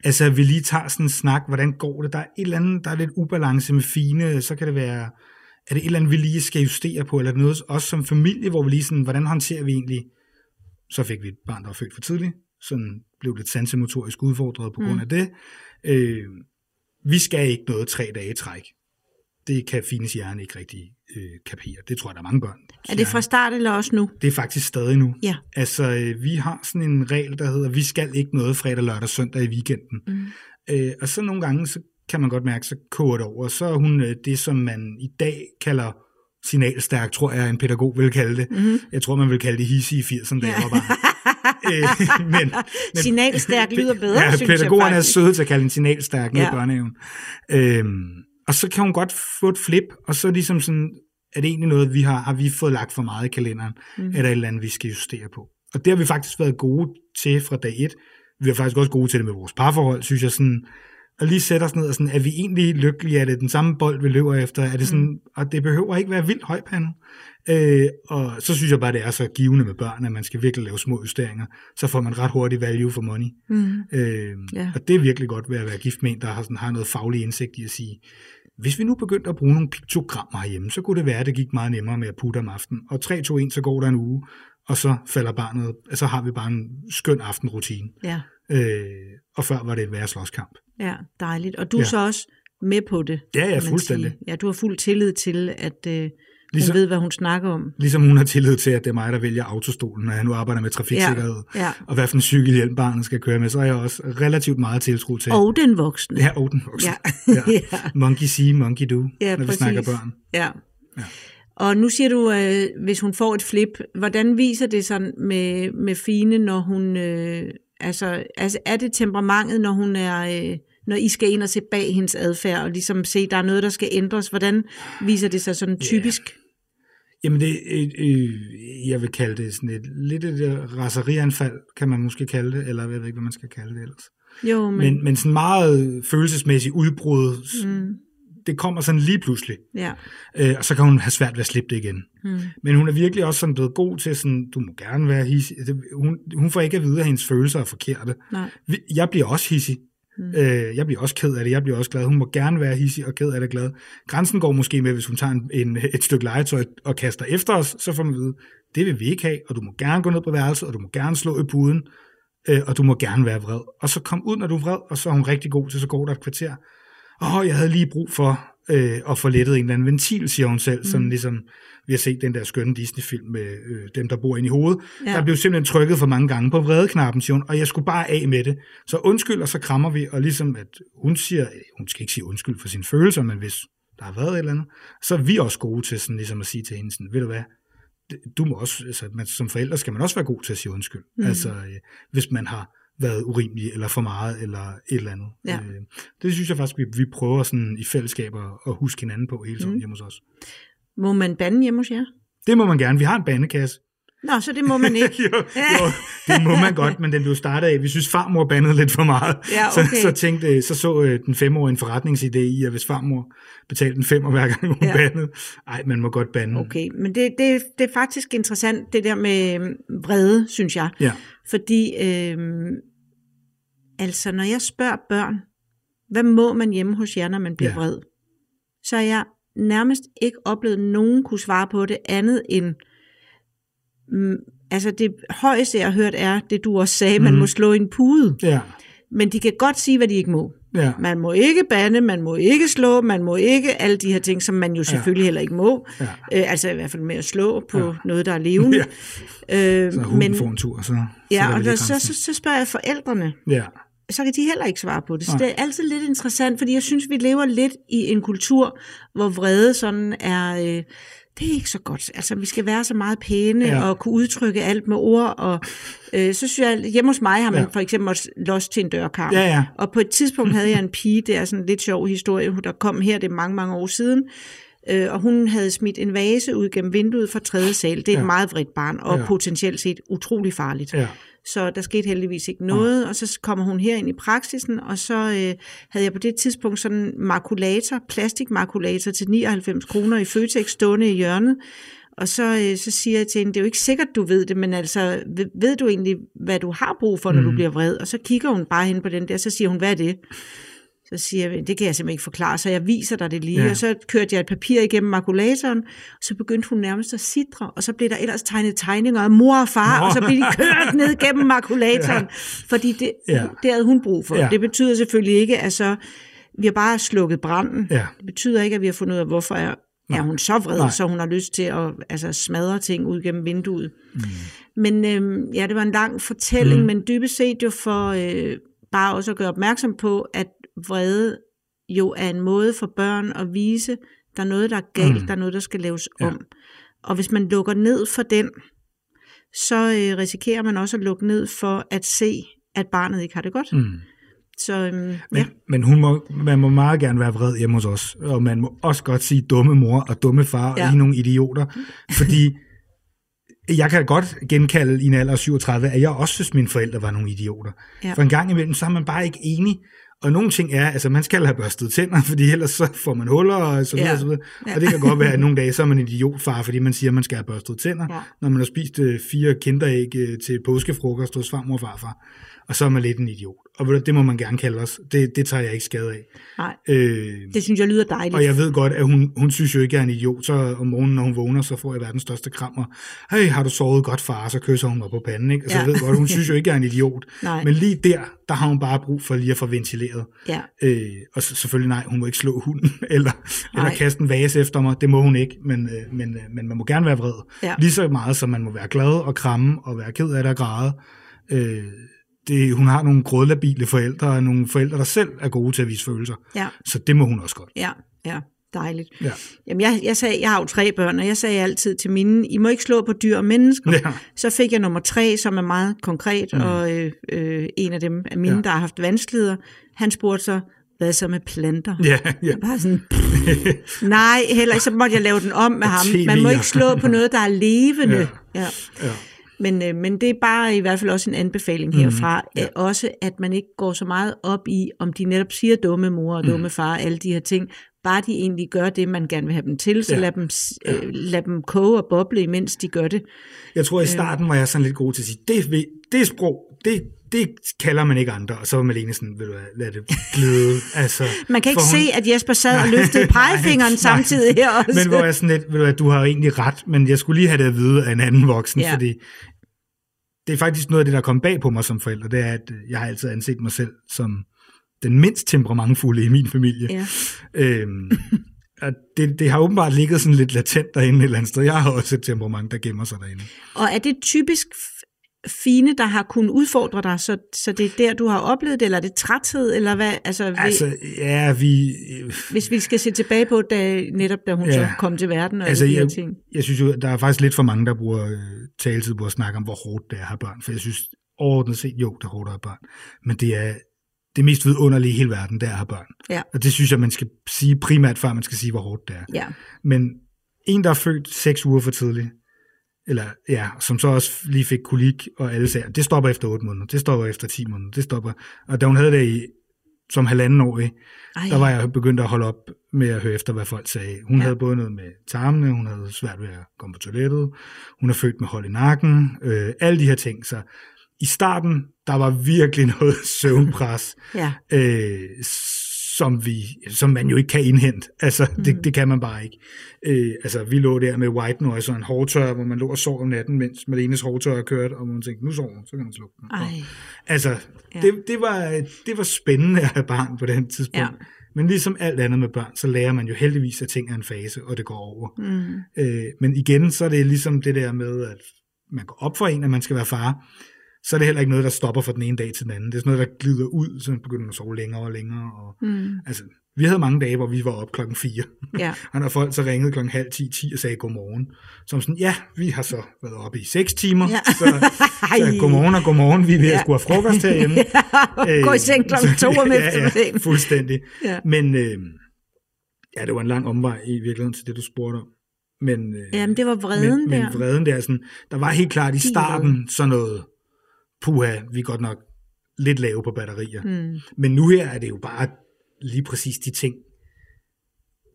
Speaker 2: Altså, vi lige tager sådan en snak, hvordan går det? Der er et eller andet, der er lidt ubalance med fine, så kan det være, er det et eller andet, vi lige skal justere på, eller er det noget, også som familie, hvor vi lige sådan, hvordan håndterer vi egentlig, så fik vi et barn, der var født for tidligt, sådan blev lidt sansemotorisk udfordret på grund mm. af det. Øh, vi skal ikke noget tre dage i træk det kan Fines hjerne ikke rigtig øh, kapere. Det tror jeg, der er mange børn.
Speaker 1: Er det fra start eller også nu?
Speaker 2: Det er faktisk stadig nu. Ja. Altså, øh, vi har sådan en regel, der hedder, vi skal ikke noget fredag, lørdag, søndag i weekenden. Mm. Øh, og så nogle gange, så kan man godt mærke, så koger det over. Så er hun øh, det, som man i dag kalder signalstærk, tror jeg, en pædagog vil kalde det. Mm-hmm. Jeg tror, man vil kalde det hisse i 80'erne, da ja. jeg var barn.
Speaker 1: øh, men, men, signalstærk lyder bedre,
Speaker 2: ja,
Speaker 1: synes
Speaker 2: pædagogerne jeg er søde til at kalde en signalstærk ja. i børnehaven. Øh, og så kan hun godt få et flip, og så ligesom sådan, er det egentlig noget, vi har, har vi fået lagt for meget i kalenderen, mm. eller et eller andet, vi skal justere på. Og det har vi faktisk været gode til fra dag et. Vi er faktisk også gode til det med vores parforhold, synes jeg sådan, at lige sætte os ned og sådan, er vi egentlig lykkelige? Er det den samme bold, vi løber efter? Er det sådan, mm. og det behøver ikke være vildt højpande. Øh, og så synes jeg bare, det er så givende med børn, at man skal virkelig lave små justeringer. Så får man ret hurtigt value for money. Mm. Øh, yeah. Og det er virkelig godt ved at være gift med en, der har, sådan, har noget faglig indsigt i at sige, hvis vi nu begyndte at bruge nogle piktogrammer herhjemme, så kunne det være, at det gik meget nemmere med at putte om aftenen. Og 3, 2, 1, så går der en uge, og så falder barnet, så har vi bare en skøn aftenrutine. Ja. Øh, og før var det et værre slåskamp.
Speaker 1: Ja, dejligt. Og du er ja. så også med på det.
Speaker 2: Ja, ja, fuldstændig.
Speaker 1: Sige. Ja, du har fuld tillid til, at øh, ligesom, hun ved, hvad hun snakker om.
Speaker 2: Ligesom hun har tillid til, at det er mig, der vælger autostolen, når jeg nu arbejder med trafiksikkerhed, ja, ja. og hvad for en cykelhjelm barnet skal køre med, så er jeg også relativt meget tiltro til.
Speaker 1: Og den voksne.
Speaker 2: Ja, og den voksne. Ja. ja. Monkey see, monkey do, ja, når præcis. vi snakker børn.
Speaker 1: Ja. ja. Og nu siger du, øh, hvis hun får et flip, hvordan viser det sig med, med Fine, når hun, øh, altså, altså er det temperamentet, når hun er... Øh, når I skal ind og se bag hendes adfærd, og ligesom se, der er noget, der skal ændres, hvordan viser det sig sådan typisk? Yeah.
Speaker 2: Jamen, det, øh, øh, jeg vil kalde det sådan et, lidt et raserianfald, kan man måske kalde det, eller jeg ved ikke, hvad man skal kalde det ellers. Jo, men... Men, men sådan meget følelsesmæssigt udbrud, mm. Det kommer sådan lige pludselig. Ja. Øh, og så kan hun have svært ved at slippe det igen. Mm. Men hun er virkelig også sådan blevet god til sådan, du må gerne være hissig. Hun, hun får ikke at vide, at hendes følelser er forkerte. Nej. Jeg bliver også hissig. Mm. Øh, jeg bliver også ked af det, jeg bliver også glad. Hun må gerne være hissig og ked af det glad. Grænsen går måske med, hvis hun tager en, en, et stykke legetøj og kaster efter os, så får man vide, det vil vi ikke have, og du må gerne gå ned på værelset, og du må gerne slå i puden, øh, og du må gerne være vred. Og så kom ud, når du er vred, og så er hun rigtig god til, så går der et kvarter. Åh, jeg havde lige brug for øh, at få lettet en eller anden ventil, siger hun selv, mm. sådan ligesom vi har set den der skønne Disney-film med øh, dem, der bor inde i hovedet. Ja. Der blev simpelthen trykket for mange gange på vredeknappen, siger hun, og jeg skulle bare af med det. Så undskyld, og så krammer vi, og ligesom at hun siger, hun skal ikke sige undskyld for sine følelser, men hvis der har været et eller andet, så er vi også gode til sådan, ligesom at sige til hende, sådan, ved du hvad, du må også, altså, man, som forældre skal man også være god til at sige undskyld. Mm. Altså, øh, hvis man har været urimelig, eller for meget, eller et eller andet. Ja. Øh, det synes jeg faktisk, vi, vi prøver sådan i fællesskab at, at huske hinanden på hele tiden mm. hjemme hos os.
Speaker 1: Må man bande hjemme hos jer?
Speaker 2: Det må man gerne. Vi har en bandekasse.
Speaker 1: Nå, så det må man ikke.
Speaker 2: jo, jo, det må man godt, men den blev startet af, vi synes farmor bandede lidt for meget.
Speaker 1: Ja, okay.
Speaker 2: så, så, tænkte, så så øh, den femårige en forretningsidé i, at hvis farmor betalte en femmer hver gang hun
Speaker 1: Ja.
Speaker 2: bandede, ej, man må godt bande.
Speaker 1: Okay, men det, det, det er faktisk interessant, det der med øhm, vrede, synes jeg.
Speaker 2: Ja.
Speaker 1: Fordi, øhm, altså når jeg spørger børn, hvad må man hjemme hos jer, når man bliver
Speaker 2: Ja.
Speaker 1: vred? Så har jeg nærmest ikke oplevet nogen kunne svare på det andet end, mm, altså det højeste jeg har hørt er, det du også sagde, man
Speaker 2: Mhm.
Speaker 1: må slå i en pude.
Speaker 2: Ja,
Speaker 1: Men de kan godt sige, hvad de ikke må.
Speaker 2: ja,
Speaker 1: Man må ikke bande, man må ikke slå, man må ikke alle de her ting, som man jo selvfølgelig heller ikke må.
Speaker 2: ja.
Speaker 1: Øh, altså i hvert fald med at slå på
Speaker 2: Ja.
Speaker 1: noget, der er levende.
Speaker 2: Ja.
Speaker 1: Øh,
Speaker 2: Så
Speaker 1: men
Speaker 2: får en tur, så
Speaker 1: ja,
Speaker 2: vi
Speaker 1: og der, så, så, så spørger jeg forældrene,
Speaker 2: Ja,
Speaker 1: så kan de heller ikke svare på det. Så
Speaker 2: Nej.
Speaker 1: det er altid lidt interessant, fordi jeg synes, vi lever lidt i en kultur, hvor vrede sådan er... Øh, det er ikke så godt. Altså, vi skal være så meget pæne
Speaker 2: Ja.
Speaker 1: og kunne udtrykke alt med ord. Og, øh, så synes jeg, hjemme hos mig har man
Speaker 2: ja.
Speaker 1: for eksempel også lost til en dørkarm.
Speaker 2: ja, ja.
Speaker 1: Og på et tidspunkt havde jeg en pige, det er sådan en lidt sjov historie, der kom her, det er mange, mange år siden, øh, og hun havde smidt en vase ud gennem vinduet fra tredje sal. Det er
Speaker 2: Ja.
Speaker 1: et meget vredt barn, og
Speaker 2: Ja.
Speaker 1: potentielt set utrolig farligt.
Speaker 2: ja.
Speaker 1: Så der skete heldigvis ikke noget, og så kommer hun her ind i praksisen, og så øh, havde jeg på det tidspunkt sådan en makulator, plastikmakulator til 99 kroner i Føtex stående i hjørnet, og så, øh, så siger jeg til hende, det er jo ikke sikkert, du ved det, men altså, ved, ved du egentlig, hvad du har brug for, når mm. du bliver vred? Og så kigger hun bare hen på den der, så siger hun, hvad er det? Så siger jeg, det kan jeg simpelthen ikke forklare, så jeg viser dig det lige.
Speaker 2: Ja.
Speaker 1: Og så kørte jeg et papir igennem makulatoren, og så begyndte hun nærmest at sidre, og så blev der ellers tegnet tegninger af mor og far,
Speaker 2: Nå.
Speaker 1: og så blev de kørt ned gennem makulatoren, ja. fordi det,
Speaker 2: Ja.
Speaker 1: det havde hun brug for.
Speaker 2: Ja.
Speaker 1: Det betyder selvfølgelig ikke, at så, vi har bare slukket branden.
Speaker 2: Ja.
Speaker 1: Det betyder ikke, at vi har fundet ud af, hvorfor er, er hun så vred,
Speaker 2: Nej.
Speaker 1: så hun har lyst til at altså, smadre ting ud gennem vinduet. Mm. Men øhm, ja, det var en lang fortælling,
Speaker 2: mm.
Speaker 1: men dybest set jo for øh, bare også at gøre opmærksom på, at vrede jo er en måde for børn at vise, der er noget, der er galt,
Speaker 2: Mm.
Speaker 1: der er noget, der skal laves
Speaker 2: Ja.
Speaker 1: om. Og hvis man lukker ned for den, så øh, risikerer man også at lukke ned for at se, at barnet ikke har det godt. Mm. Så øhm,
Speaker 2: Men,
Speaker 1: ja,
Speaker 2: men hun må, man må meget gerne være vred hjemme hos os, og man må også godt sige dumme mor og dumme far, ja. Og I nogle idioter, fordi jeg kan godt genkalde i en alder af 37, at jeg også synes, mine forældre var nogle idioter.
Speaker 1: Ja.
Speaker 2: For en gang imellem, så er man bare ikke enig, og nogle ting er, altså man skal have børstet tænder, fordi ellers så får man huller og så videre,
Speaker 1: Ja.
Speaker 2: og så videre.
Speaker 1: Ja.
Speaker 2: Og det kan godt være, at nogle dage, så er man en idiotfar, fordi man siger, at man skal have børstet tænder,
Speaker 1: Ja.
Speaker 2: når man har spist øh, fire kinderæg øh, til påskefrokost hos farmor og farfar. Og så er man lidt en idiot. Og det må man gerne kalde os. Det, det tager jeg ikke skade af.
Speaker 1: nej,
Speaker 2: Øh,
Speaker 1: det synes jeg lyder dejligt.
Speaker 2: og jeg ved godt, at hun, hun synes jo ikke, at jeg er en idiot. Så om morgenen, når hun vågner, så får jeg verdens største kram. Og, hey, har du sovet godt, far? Så kysser hun mig på panden. Ikke? Altså,
Speaker 1: Ja.
Speaker 2: jeg ved godt, hun synes jo ikke, at jeg er en idiot.
Speaker 1: Nej.
Speaker 2: Men lige der, der har hun bare brug for lige at få ventileret.
Speaker 1: Ja,
Speaker 2: Øh, og så, selvfølgelig nej, hun må ikke slå hunden, eller, eller kaste en vase efter mig. Det må hun ikke, men, øh, men, øh, men man må gerne være vred.
Speaker 1: Ja.
Speaker 2: Lige så meget, som man må være glad og kramme og være ked af det og græde. Øh, det, hun har nogle grådlabile forældre, og nogle forældre, der selv er gode til at vise følelser.
Speaker 1: ja,
Speaker 2: Så det må hun også godt.
Speaker 1: ja, ja, dejligt.
Speaker 2: Ja.
Speaker 1: Jamen, jeg, jeg, sagde, jeg har jo tre børn, og jeg sagde altid til mine, I må ikke slå på dyr og mennesker.
Speaker 2: Ja.
Speaker 1: Så fik jeg nummer tre, som er meget konkret, mm. og øh, øh, en af dem af mine,
Speaker 2: Ja.
Speaker 1: der har haft vanskeligheder, han spurgte så, hvad så med planter?
Speaker 2: Ja, ja.
Speaker 1: Jeg Bare sådan, nej, heller ikke, så måtte jeg lave den om med ham. Man må ikke slå på noget, der er levende.
Speaker 2: Ja.
Speaker 1: Ja.
Speaker 2: ja.
Speaker 1: Men, øh, men det er bare i hvert fald også en anbefaling herfra. Mm, ja. Også at man ikke går så meget op i, om de netop siger dumme mor og dumme mm. far, alle de her ting. Bare de egentlig gør det, man gerne vil have dem til, så
Speaker 2: Ja.
Speaker 1: lad, dem, øh, lad dem koge og boble, imens de gør det.
Speaker 2: Jeg tror, i starten var jeg sådan lidt god til at sige, det, det er sprog, det, det kalder man ikke andre. Og så var Malene sådan, vil du hvad, lad det glide. Altså,
Speaker 1: Man kan ikke
Speaker 2: for
Speaker 1: se, at Jesper sad og løftede pegefingeren
Speaker 2: nej.
Speaker 1: samtidig her også.
Speaker 2: Men hvor jeg sådan lidt, ved du hvad, du har egentlig ret, men jeg skulle lige have det at vide af en anden voksen, ja. Fordi det er faktisk noget af det, der kom bag på mig som forælder, det er, at jeg har altid anset mig selv som den mindst temperamentfulde i min familie.
Speaker 1: Ja.
Speaker 2: Øhm, og det, det har åbenbart ligget sådan lidt latent derinde et eller andet sted. Jeg har også et temperament, der gemmer sig derinde.
Speaker 1: Og er det typisk fine, der har kunnet udfordre dig, så, så det er der, du har oplevet det, eller er det træthed, eller hvad? Altså, altså
Speaker 2: Altså, ja, vi...
Speaker 1: hvis vi skal se tilbage på, da, netop da hun
Speaker 2: Ja.
Speaker 1: så kom til verden og
Speaker 2: Altså,
Speaker 1: alle de
Speaker 2: jeg,
Speaker 1: ting.
Speaker 2: jeg synes jo, der er faktisk lidt for mange, der bruger øh, taletid på at snakke om, hvor hårdt det er at have børn. For jeg synes overordnet set, jo, det er hårdt at have børn. Men det er det mest vidunderlige i hele verden, det er at have børn.
Speaker 1: Ja.
Speaker 2: Og det synes jeg, man skal sige primært, før man skal sige, hvor hårdt det er.
Speaker 1: Ja,
Speaker 2: Men en, der er født seks uger for tidligt, eller ja, som så også lige fik kolik, og alle sagde, det stopper efter 8 måneder, det stopper efter 10 måneder, det stopper. Og da hun havde det i, som halvanden år, i,
Speaker 1: Ej.
Speaker 2: der var jeg begyndt at holde op med at høre efter, hvad folk sagde. Hun
Speaker 1: Ja.
Speaker 2: ja. havde både noget med tarmene, hun havde svært ved at komme på toilettet, hun er født med hold i nakken, øh, alle de her ting. Så i starten, der var virkelig noget søvnpres,
Speaker 1: Ja.
Speaker 2: øh, som, vi, som man jo ikke kan indhente. Altså, mm. det, det kan man bare ikke. Øh, altså, vi lå der med white noise og en hårtør, hvor man lå og sov om natten, mens Malenes hårtør kørte, og man tænkte, nu sover hun, så kan man slukke den.
Speaker 1: Ej.
Speaker 2: Altså,
Speaker 1: ja.
Speaker 2: det, det, var, det var spændende at have barn på den tidspunkt.
Speaker 1: Ja.
Speaker 2: Men ligesom alt andet med børn, så lærer man jo heldigvis, at ting er en fase, og det går over.
Speaker 1: Mm.
Speaker 2: Øh, men igen, så er det ligesom det der med, at man går op for en, at man skal være far. Så er det heller ikke noget, der stopper fra den ene dag til den anden. Det er sådan noget, der glider ud, så man begynder at sove længere og længere. Og,
Speaker 1: Mm.
Speaker 2: altså, vi havde mange dage, hvor vi var op klokken 4.
Speaker 1: Ja.
Speaker 2: Og når folk så ringede klokken halv 10, 10 og sagde godmorgen, som sådan, ja, vi har så været oppe i 6 timer,
Speaker 1: Ja.
Speaker 2: så, så godmorgen og godmorgen, vi er ved at
Speaker 1: Ja.
Speaker 2: skulle have frokost herhjemme.
Speaker 1: Gå i seng klokken
Speaker 2: så-
Speaker 1: to om
Speaker 2: ja,
Speaker 1: eftermiddagen.
Speaker 2: ja, fuldstændig.
Speaker 1: Ja.
Speaker 2: Men øh, ja, det var en lang omvej i virkeligheden til det, du spurgte om. Men, øh,
Speaker 1: Jamen, det var vreden
Speaker 2: men,
Speaker 1: der.
Speaker 2: Men vreden der, sådan, der var helt klart i starten sådan noget, puha, vi er godt nok lidt lave på batterier.
Speaker 1: Mm.
Speaker 2: Men nu her er det jo bare lige præcis de ting,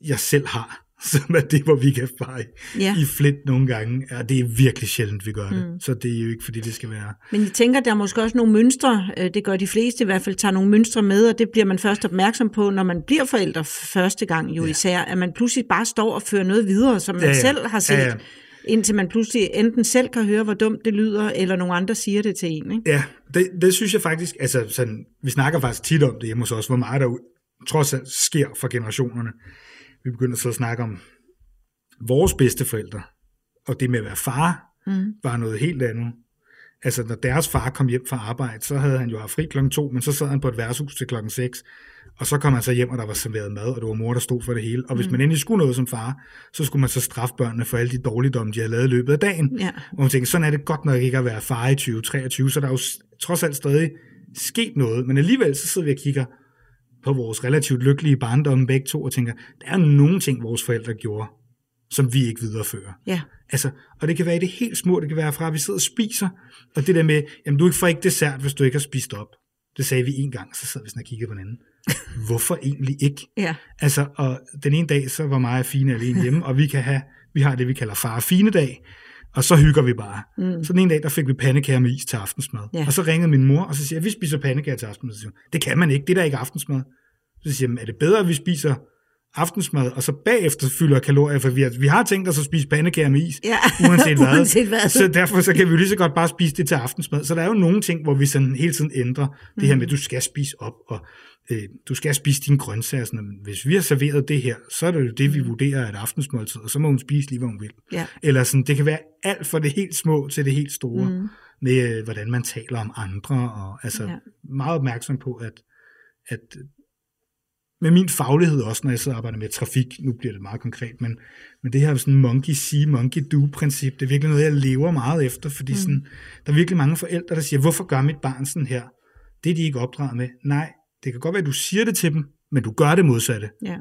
Speaker 2: jeg selv har, som er det, hvor vi kan fare
Speaker 1: Ja.
Speaker 2: i flint nogle gange. Ja, det er virkelig sjældent, vi gør det.
Speaker 1: Mm.
Speaker 2: Så det er jo ikke, fordi det skal være...
Speaker 1: Men jeg tænker, der er måske også nogle mønstre, øh, det gør de fleste i hvert fald, tager nogle mønstre med, og det bliver man først opmærksom på, når man bliver forældre første gang jo
Speaker 2: Ja.
Speaker 1: især, at man pludselig bare står og fører noget videre, som man
Speaker 2: Ja, ja.
Speaker 1: selv har set,
Speaker 2: Ja, ja.
Speaker 1: Indtil man pludselig enten selv kan høre, hvor dumt det lyder, eller nogle andre siger det til en. Ikke?
Speaker 2: Ja, det, det synes jeg faktisk, altså sådan, vi snakker faktisk tit om det hjemme hos os, hvor meget der trods alt sker for generationerne. Vi begynder så at snakke om vores bedsteforældre, og det med at være far,
Speaker 1: Mm.
Speaker 2: var noget helt andet. Altså, når deres far kom hjem fra arbejde, så havde han jo haft fri klokken to, men så sad han på et værtshus til klokken 6, og så kom han så hjem, og der var serveret mad, og det var mor, der stod for det hele. Og hvis man endelig skulle noget som far, så skulle man så straffe børnene for alle de dårligdomme, de havde lavet i løbet af dagen.
Speaker 1: Ja.
Speaker 2: Og man tænker, sådan er det godt nok ikke at være far i 2023, så der er jo trods alt stadig sket noget, men alligevel så sidder vi og kigger på vores relativt lykkelige barndomme begge to, og tænker, der er nogle ting, vores forældre gjorde, som vi ikke viderefører.
Speaker 1: Ja.
Speaker 2: Altså, og det kan være i det helt små, det kan være fra, at vi sidder og spiser, og det der med, jamen du ikke får ikke dessert, hvis du ikke har spist op. Det sagde vi en gang, så sad vi sådan og kiggede på hinanden. Hvorfor egentlig ikke?
Speaker 1: Ja.
Speaker 2: Altså, og den ene dag, så var mig og Fine alene hjemme, og vi kan have, vi har det, vi kalder far og fine dag, og så hygger vi bare. Mm. Så den ene dag, der fik vi pandekager med is til aftensmad.
Speaker 1: Ja.
Speaker 2: Og så ringede min mor, og så siger jeg, vi spiser pandekager til aftensmad. Så siger det kan man ikke, det er da ikke aftensmad. Så siger jeg, "Men er det bedre, at vi spiser aftensmad, og så bagefter fylder kalorier, for vi har, vi har tænkt os at spise pandekager med is,
Speaker 1: Ja.
Speaker 2: uanset hvad.
Speaker 1: Uanset hvad.
Speaker 2: Så derfor så kan vi lige så godt bare spise det til aftensmad. Så der er jo nogle ting, hvor vi sådan hele tiden ændrer det her med, at du skal spise op, og øh, du skal spise dine grøntsager. Sådan, hvis vi har serveret det her, så er det jo det, vi vurderer er et aftensmåltid, og så må hun spise lige, hvad hun vil.
Speaker 1: Ja.
Speaker 2: Eller sådan, det kan være alt fra det helt små til det helt store, mm. med øh, hvordan man taler om andre, og altså
Speaker 1: ja.
Speaker 2: meget opmærksom på, at, at med min faglighed også, når jeg og arbejder med trafik, nu bliver det meget konkret, men, men det her sådan monkey see, monkey do princip, det er virkelig noget, jeg lever meget efter, fordi mm. sådan, der er virkelig mange forældre, der siger, hvorfor gør mit barn sådan her? Det er de ikke opdraget med. Nej, det kan godt være, at du siger det til dem, men du gør det modsatte.
Speaker 1: Ja.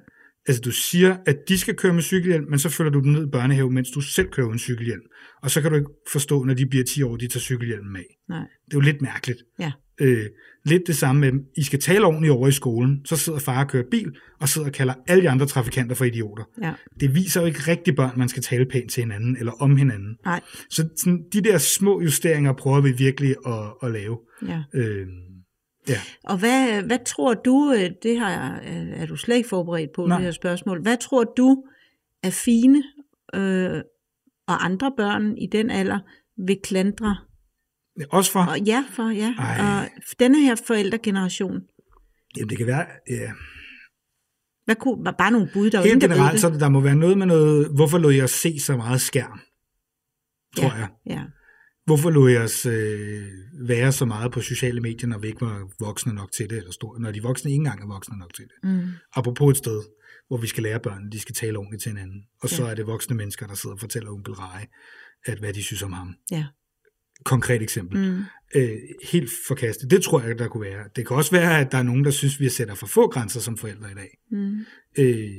Speaker 2: Altså du siger, at de skal køre med cykelhjelm, men så følger du dem ned i børnehave, mens du selv kører en cykelhjelm. Og så kan du ikke forstå, når de bliver 10 år, de tager cykelhjelmen af.
Speaker 1: Nej.
Speaker 2: Det er jo lidt mærkeligt.
Speaker 1: Ja.
Speaker 2: Øh, lidt det samme med, I skal tale ordentligt over i skolen, så sidder far og kører bil, og sidder og kalder alle de andre trafikanter for idioter.
Speaker 1: Ja.
Speaker 2: Det viser jo ikke rigtig børn, man skal tale pænt til hinanden, eller om hinanden.
Speaker 1: Nej.
Speaker 2: Så sådan, de der små justeringer prøver vi virkelig at, at lave.
Speaker 1: Ja.
Speaker 2: Øh, ja.
Speaker 1: Og hvad, hvad tror du, øh, det har, øh, er du slet ikke forberedt på,
Speaker 2: Nej.
Speaker 1: det her spørgsmål, hvad tror du er fine øh, og andre børn i den alder vil klandre?
Speaker 2: Også for,
Speaker 1: Og ja, for ja.
Speaker 2: Ej.
Speaker 1: Og denne her forældregeneration,
Speaker 2: jamen det kan være, ja,
Speaker 1: hvad kunne, var bare nogle bud, der
Speaker 2: helt generelt,
Speaker 1: det.
Speaker 2: så er der må være noget med noget, hvorfor lå jeg os se så meget skærm, tror
Speaker 1: ja.
Speaker 2: jeg.
Speaker 1: Ja.
Speaker 2: Hvorfor lå jeg os øh, være så meget på sociale medier, når vi ikke var voksne nok til det, eller store, når de voksne ikke engang er voksne nok til det.
Speaker 1: Mm.
Speaker 2: Apropos et sted, hvor vi skal lære børn, de skal tale ordentligt til hinanden. Og så
Speaker 1: Ja.
Speaker 2: er det voksne mennesker, der sidder og fortæller onkel Rej, at hvad de synes om ham.
Speaker 1: Ja.
Speaker 2: Konkret eksempel.
Speaker 1: Mm.
Speaker 2: Øh, helt forkastet. Det tror jeg, der kunne være. Det kan også være, at der er nogen, der synes, vi sætter for få grænser som forældre i dag.
Speaker 1: Mm.
Speaker 2: Øh,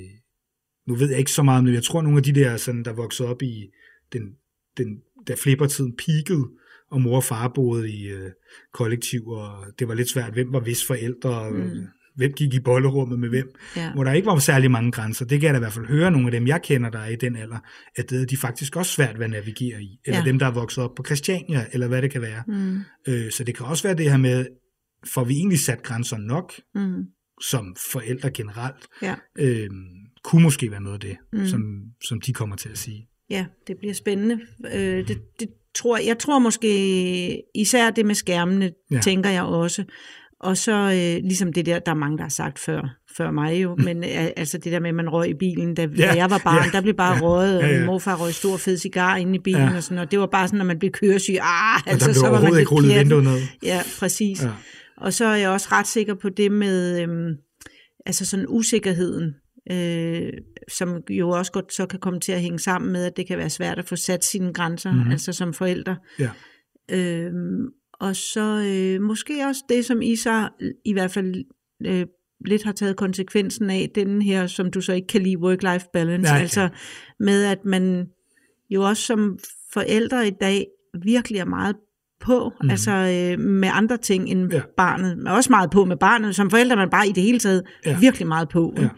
Speaker 2: nu ved jeg ikke så meget, men jeg tror, nogle af de der, sådan, der voksede op i den den, da flippertiden peakede, og mor og far boede i øh, kollektiv, og det var lidt svært, hvem var hvis forældre, mm. Hvem gik i bollerummet med hvem,
Speaker 1: Ja.
Speaker 2: hvor der ikke var særlig mange grænser. Det kan jeg da i hvert fald høre nogle af dem, jeg kender, der er i den alder, at det er de faktisk også svært ved at navigere i. Eller
Speaker 1: Ja.
Speaker 2: dem, der er vokset op på Christiania, eller hvad det kan være.
Speaker 1: Mm.
Speaker 2: Øh, så det kan også være det her med, får vi egentlig sat grænser nok,
Speaker 1: Mm.
Speaker 2: som forældre generelt,
Speaker 1: Ja.
Speaker 2: øh, kunne måske være noget af det,
Speaker 1: Mm.
Speaker 2: som, som de kommer til at sige.
Speaker 1: Ja, det bliver spændende. Øh, det, det tror, jeg tror måske især det med skærmene. Ja. tænker jeg også. Og så øh, ligesom det der, der er mange, der har sagt før, før mig jo, men øh, altså det der med, at man røg i bilen, da, ja, da jeg var barn,
Speaker 2: ja,
Speaker 1: der blev bare
Speaker 2: ja,
Speaker 1: røget, og
Speaker 2: ja, ja.
Speaker 1: morfar røg stor fed cigar inde i bilen
Speaker 2: Ja.
Speaker 1: og sådan, og det var bare sådan, når man blev køresyg, ah,
Speaker 2: Og
Speaker 1: altså så var man
Speaker 2: ikke rullet vinduet ned.
Speaker 1: Ja, præcis. Ja. Og så er jeg også ret sikker på det med, øhm, altså sådan usikkerheden, øh, som jo også godt så kan komme til at hænge sammen med, at det kan være svært at få sat sine grænser, mm-hmm.
Speaker 2: Mhm.
Speaker 1: altså som forældre.
Speaker 2: Ja.
Speaker 1: Øhm, og så øh, måske også det, som I så i hvert fald øh, lidt har taget konsekvensen af, den her, som du så ikke kan lide, work-life balance,
Speaker 2: Nej,
Speaker 1: altså med at man jo også som forældre i dag virkelig er meget på, mm. Altså øh, med andre ting end ja. Barnet, men også meget på med barnet. Som forældre man bare i det hele taget ja. Virkelig meget på.
Speaker 2: Ja.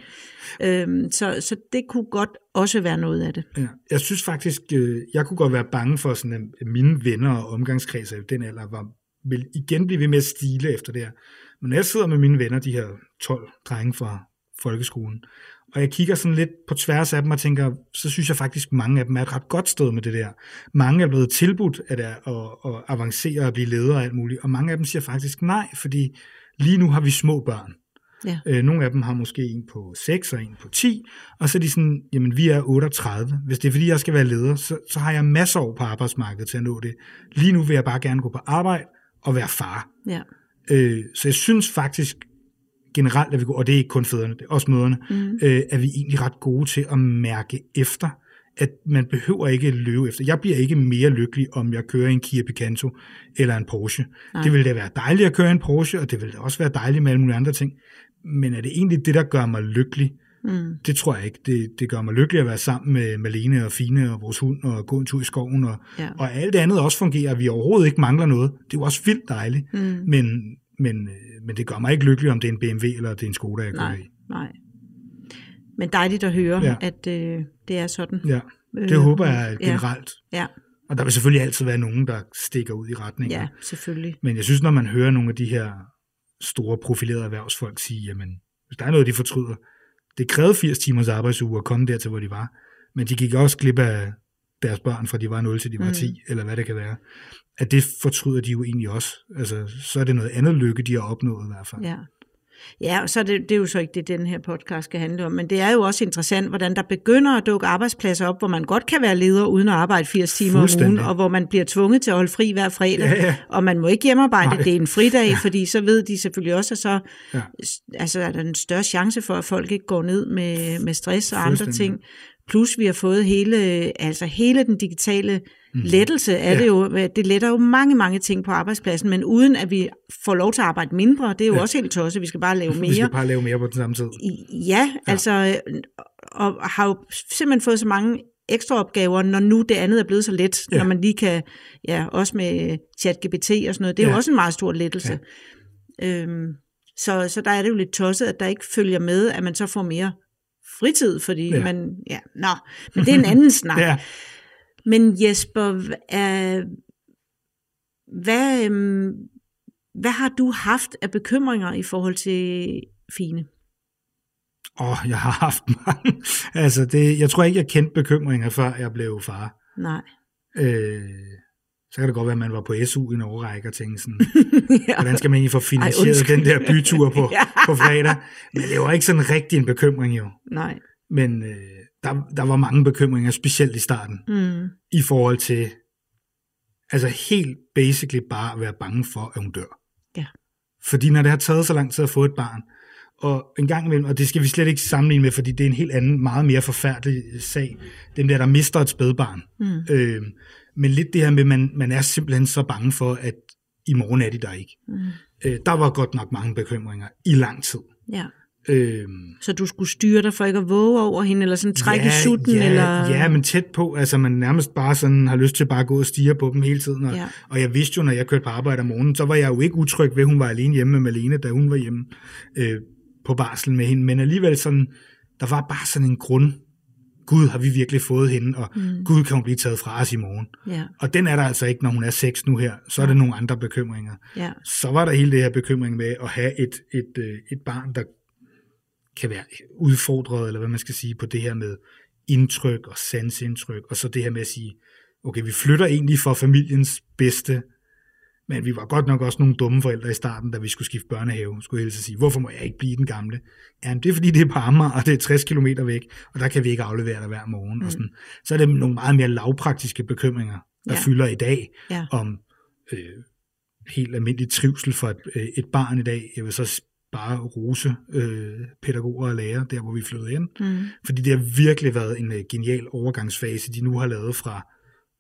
Speaker 1: Øhm, så, så det kunne godt også være noget af det.
Speaker 2: Ja. Jeg synes faktisk, øh, jeg kunne godt være bange for, sådan, at mine venner og omgangskredser i den alder var, vil igen blive ved med at stile efter det her. Men når jeg sidder med mine venner, de her 12 drenge fra folkeskolen, og jeg kigger sådan lidt på tværs af dem og tænker, så synes jeg faktisk, mange af dem er et ret godt sted med det der. Mange er blevet tilbudt at, at, at, avancere og blive ledere og alt muligt, og mange af dem siger faktisk nej, fordi lige nu har vi små børn.
Speaker 1: Ja.
Speaker 2: Øh, nogle af dem har måske en på 6 og en på 10, og så er de sådan, jamen vi er 38. Hvis det er fordi, jeg skal være leder, så, så har jeg masser år på arbejdsmarkedet til at nå det. Lige nu vil jeg bare gerne gå på arbejde og være far.
Speaker 1: Ja.
Speaker 2: Øh, så jeg synes faktisk generelt, at vi går, og det er ikke kun fædrene, det er også møderne,
Speaker 1: Mm.
Speaker 2: øh, er vi egentlig ret gode til at mærke efter, at man behøver ikke løbe efter. Jeg bliver ikke mere lykkelig, om jeg kører en Kia Picanto eller en Porsche.
Speaker 1: Nej.
Speaker 2: Det vil da være dejligt at køre en Porsche, og det vil da også være dejligt med alle mulige andre ting. Men er det egentlig det, der gør mig lykkelig?
Speaker 1: Mm.
Speaker 2: Det tror jeg ikke. Det, det gør mig lykkelig at være sammen med Malene og Fine og vores hund og gå en tur i skoven. Og,
Speaker 1: Ja.
Speaker 2: og alt det andet også fungerer. Vi overhovedet ikke mangler noget. Det er jo også vildt dejligt.
Speaker 1: Mm.
Speaker 2: Men, men, øh, men det gør mig ikke lykkelig, om det er en BMW eller det er en Skoda, jeg kører
Speaker 1: Nej,
Speaker 2: i.
Speaker 1: nej. Men dejligt at høre, ja.
Speaker 2: Ja.
Speaker 1: at øh, det er sådan.
Speaker 2: Ja, det
Speaker 1: Øh,
Speaker 2: håber jeg
Speaker 1: ja.
Speaker 2: generelt.
Speaker 1: Ja,
Speaker 2: Og der vil selvfølgelig altid være nogen, der stikker ud i retningen.
Speaker 1: ja, selvfølgelig.
Speaker 2: Men jeg synes, når man hører nogle af de her store profilerede erhvervsfolk sige, jamen, hvis der er noget, de fortryder, det krævede 80 timers arbejdsuge at komme dertil, hvor de var. Men de gik også glip af deres børn, fra de var 0 til de var
Speaker 1: Mm.
Speaker 2: 10, eller hvad det kan være. At det fortryder de jo egentlig også. Altså, så er det noget andet lykke, de har opnået i hvert fald.
Speaker 1: Ja. Ja, og så er det, det er jo så ikke det, den her podcast skal handle om, men det er jo også interessant, hvordan der begynder at dukke arbejdspladser op, hvor man godt kan være leder uden at arbejde 80 timer om ugen, og hvor man bliver tvunget til at holde fri hver fredag,
Speaker 2: Ja, ja.
Speaker 1: og man må ikke hjemmearbejde,
Speaker 2: Nej.
Speaker 1: det er en fridag, ja. fordi så ved de selvfølgelig også, at så
Speaker 2: Ja.
Speaker 1: altså, er der en større chance for, at folk ikke går ned med, med stress og andre ting. Plus vi har fået hele, altså hele den digitale
Speaker 2: Mhm.
Speaker 1: lettelse af
Speaker 2: Ja.
Speaker 1: det jo. Det letter jo mange, mange ting på arbejdspladsen, men uden at vi får lov til at arbejde mindre, det er jo
Speaker 2: Ja.
Speaker 1: også helt tosset, vi skal bare lave
Speaker 2: Vi
Speaker 1: mere.
Speaker 2: skal bare lave mere på den samme tid.
Speaker 1: Ja, altså, og har jo simpelthen fået så mange ekstra opgaver, når nu det andet er blevet så let, ja. Når man lige kan, ja, også med ChatGPT og sådan noget, det er ja. jo også en meget stor lettelse. Ja. Øhm, så, så der er det jo lidt tosset, at der ikke følger med, at man så får mere fritid, fordi ja. Man, ja, nå, men det er en anden snak.
Speaker 2: Ja.
Speaker 1: Men Jesper, er, hvad, øhm, hvad har du haft af bekymringer i forhold til Fine?
Speaker 2: Åh, oh, jeg har haft mange. altså, det, jeg tror ikke, jeg kendte bekymringer, før jeg blev far.
Speaker 1: Nej.
Speaker 2: Øh, så kan det godt være, at man var på SU i en overrække og tænkte sådan,
Speaker 1: ja.
Speaker 2: hvordan skal man egentlig få finansieret
Speaker 1: undskyld.
Speaker 2: den der bytur på,
Speaker 1: Ja.
Speaker 2: på fredag? Men det var ikke sådan rigtig en bekymring jo.
Speaker 1: Nej.
Speaker 2: Men øh, der, der var mange bekymringer, specielt i starten,
Speaker 1: Mm.
Speaker 2: i forhold til, altså helt basically bare at være bange for, at hun dør.
Speaker 1: Ja.
Speaker 2: Fordi når det har taget så lang tid at få et barn, og en gang imellem, og det skal vi slet ikke sammenligne med, fordi det er en helt anden, meget mere forfærdelig sag, dem der, der mister et spædbarn.
Speaker 1: Mm.
Speaker 2: Øh, men lidt det her med, at man, man er simpelthen så bange for, at i morgen er de der ikke.
Speaker 1: Mm.
Speaker 2: Øh, der var godt nok mange bekymringer i lang tid.
Speaker 1: Ja.
Speaker 2: Øhm,
Speaker 1: Så du skulle styre dig for ikke at våge over hende, eller sådan trække i sutten?
Speaker 2: ja,
Speaker 1: eller...
Speaker 2: ja, men tæt på. Altså, man nærmest bare sådan har lyst til bare at gå og stige på dem hele tiden. Og,
Speaker 1: Ja.
Speaker 2: ja. og jeg vidste jo, når jeg kørte på arbejde om morgenen, så var jeg jo ikke utryg ved, at hun var alene hjemme med Malene, da hun var hjemme øh, på barsel med hende. Men alligevel sådan, der var bare sådan en grund. Gud, har vi virkelig fået hende, og mm. Gud, kan hun blive taget fra os i morgen.
Speaker 1: Ja,
Speaker 2: Og den er der altså ikke, når hun er seks nu her. Så er der nogle andre bekymringer.
Speaker 1: ja,
Speaker 2: Så var der hele det her bekymring med at have et, et, øh, et barn, der kan være udfordret, eller hvad man skal sige, på det her med indtryk og sansindtryk, og så det her med at sige, okay, vi flytter egentlig for familiens bedste, men vi var godt nok også nogle dumme forældre i starten, da vi skulle skifte børnehave, skulle jeg helst sige. Hvorfor må jeg ikke blive den gamle? Ja, men det er fordi, det er på Amager, og det er 60 km væk, og der kan vi ikke aflevere dig hver morgen. Mm. Og sådan. Så er det nogle meget mere lavpraktiske bekymringer, der
Speaker 1: Ja.
Speaker 2: fylder i dag,
Speaker 1: ja.
Speaker 2: om øh, helt almindelig trivsel for et, øh, et barn i dag. Jeg vil så bare rose øh, pædagoger og lærere, der hvor vi flyttede ind.
Speaker 1: Mm.
Speaker 2: Fordi det har virkelig været en øh, genial overgangsfase, de nu har lavet fra,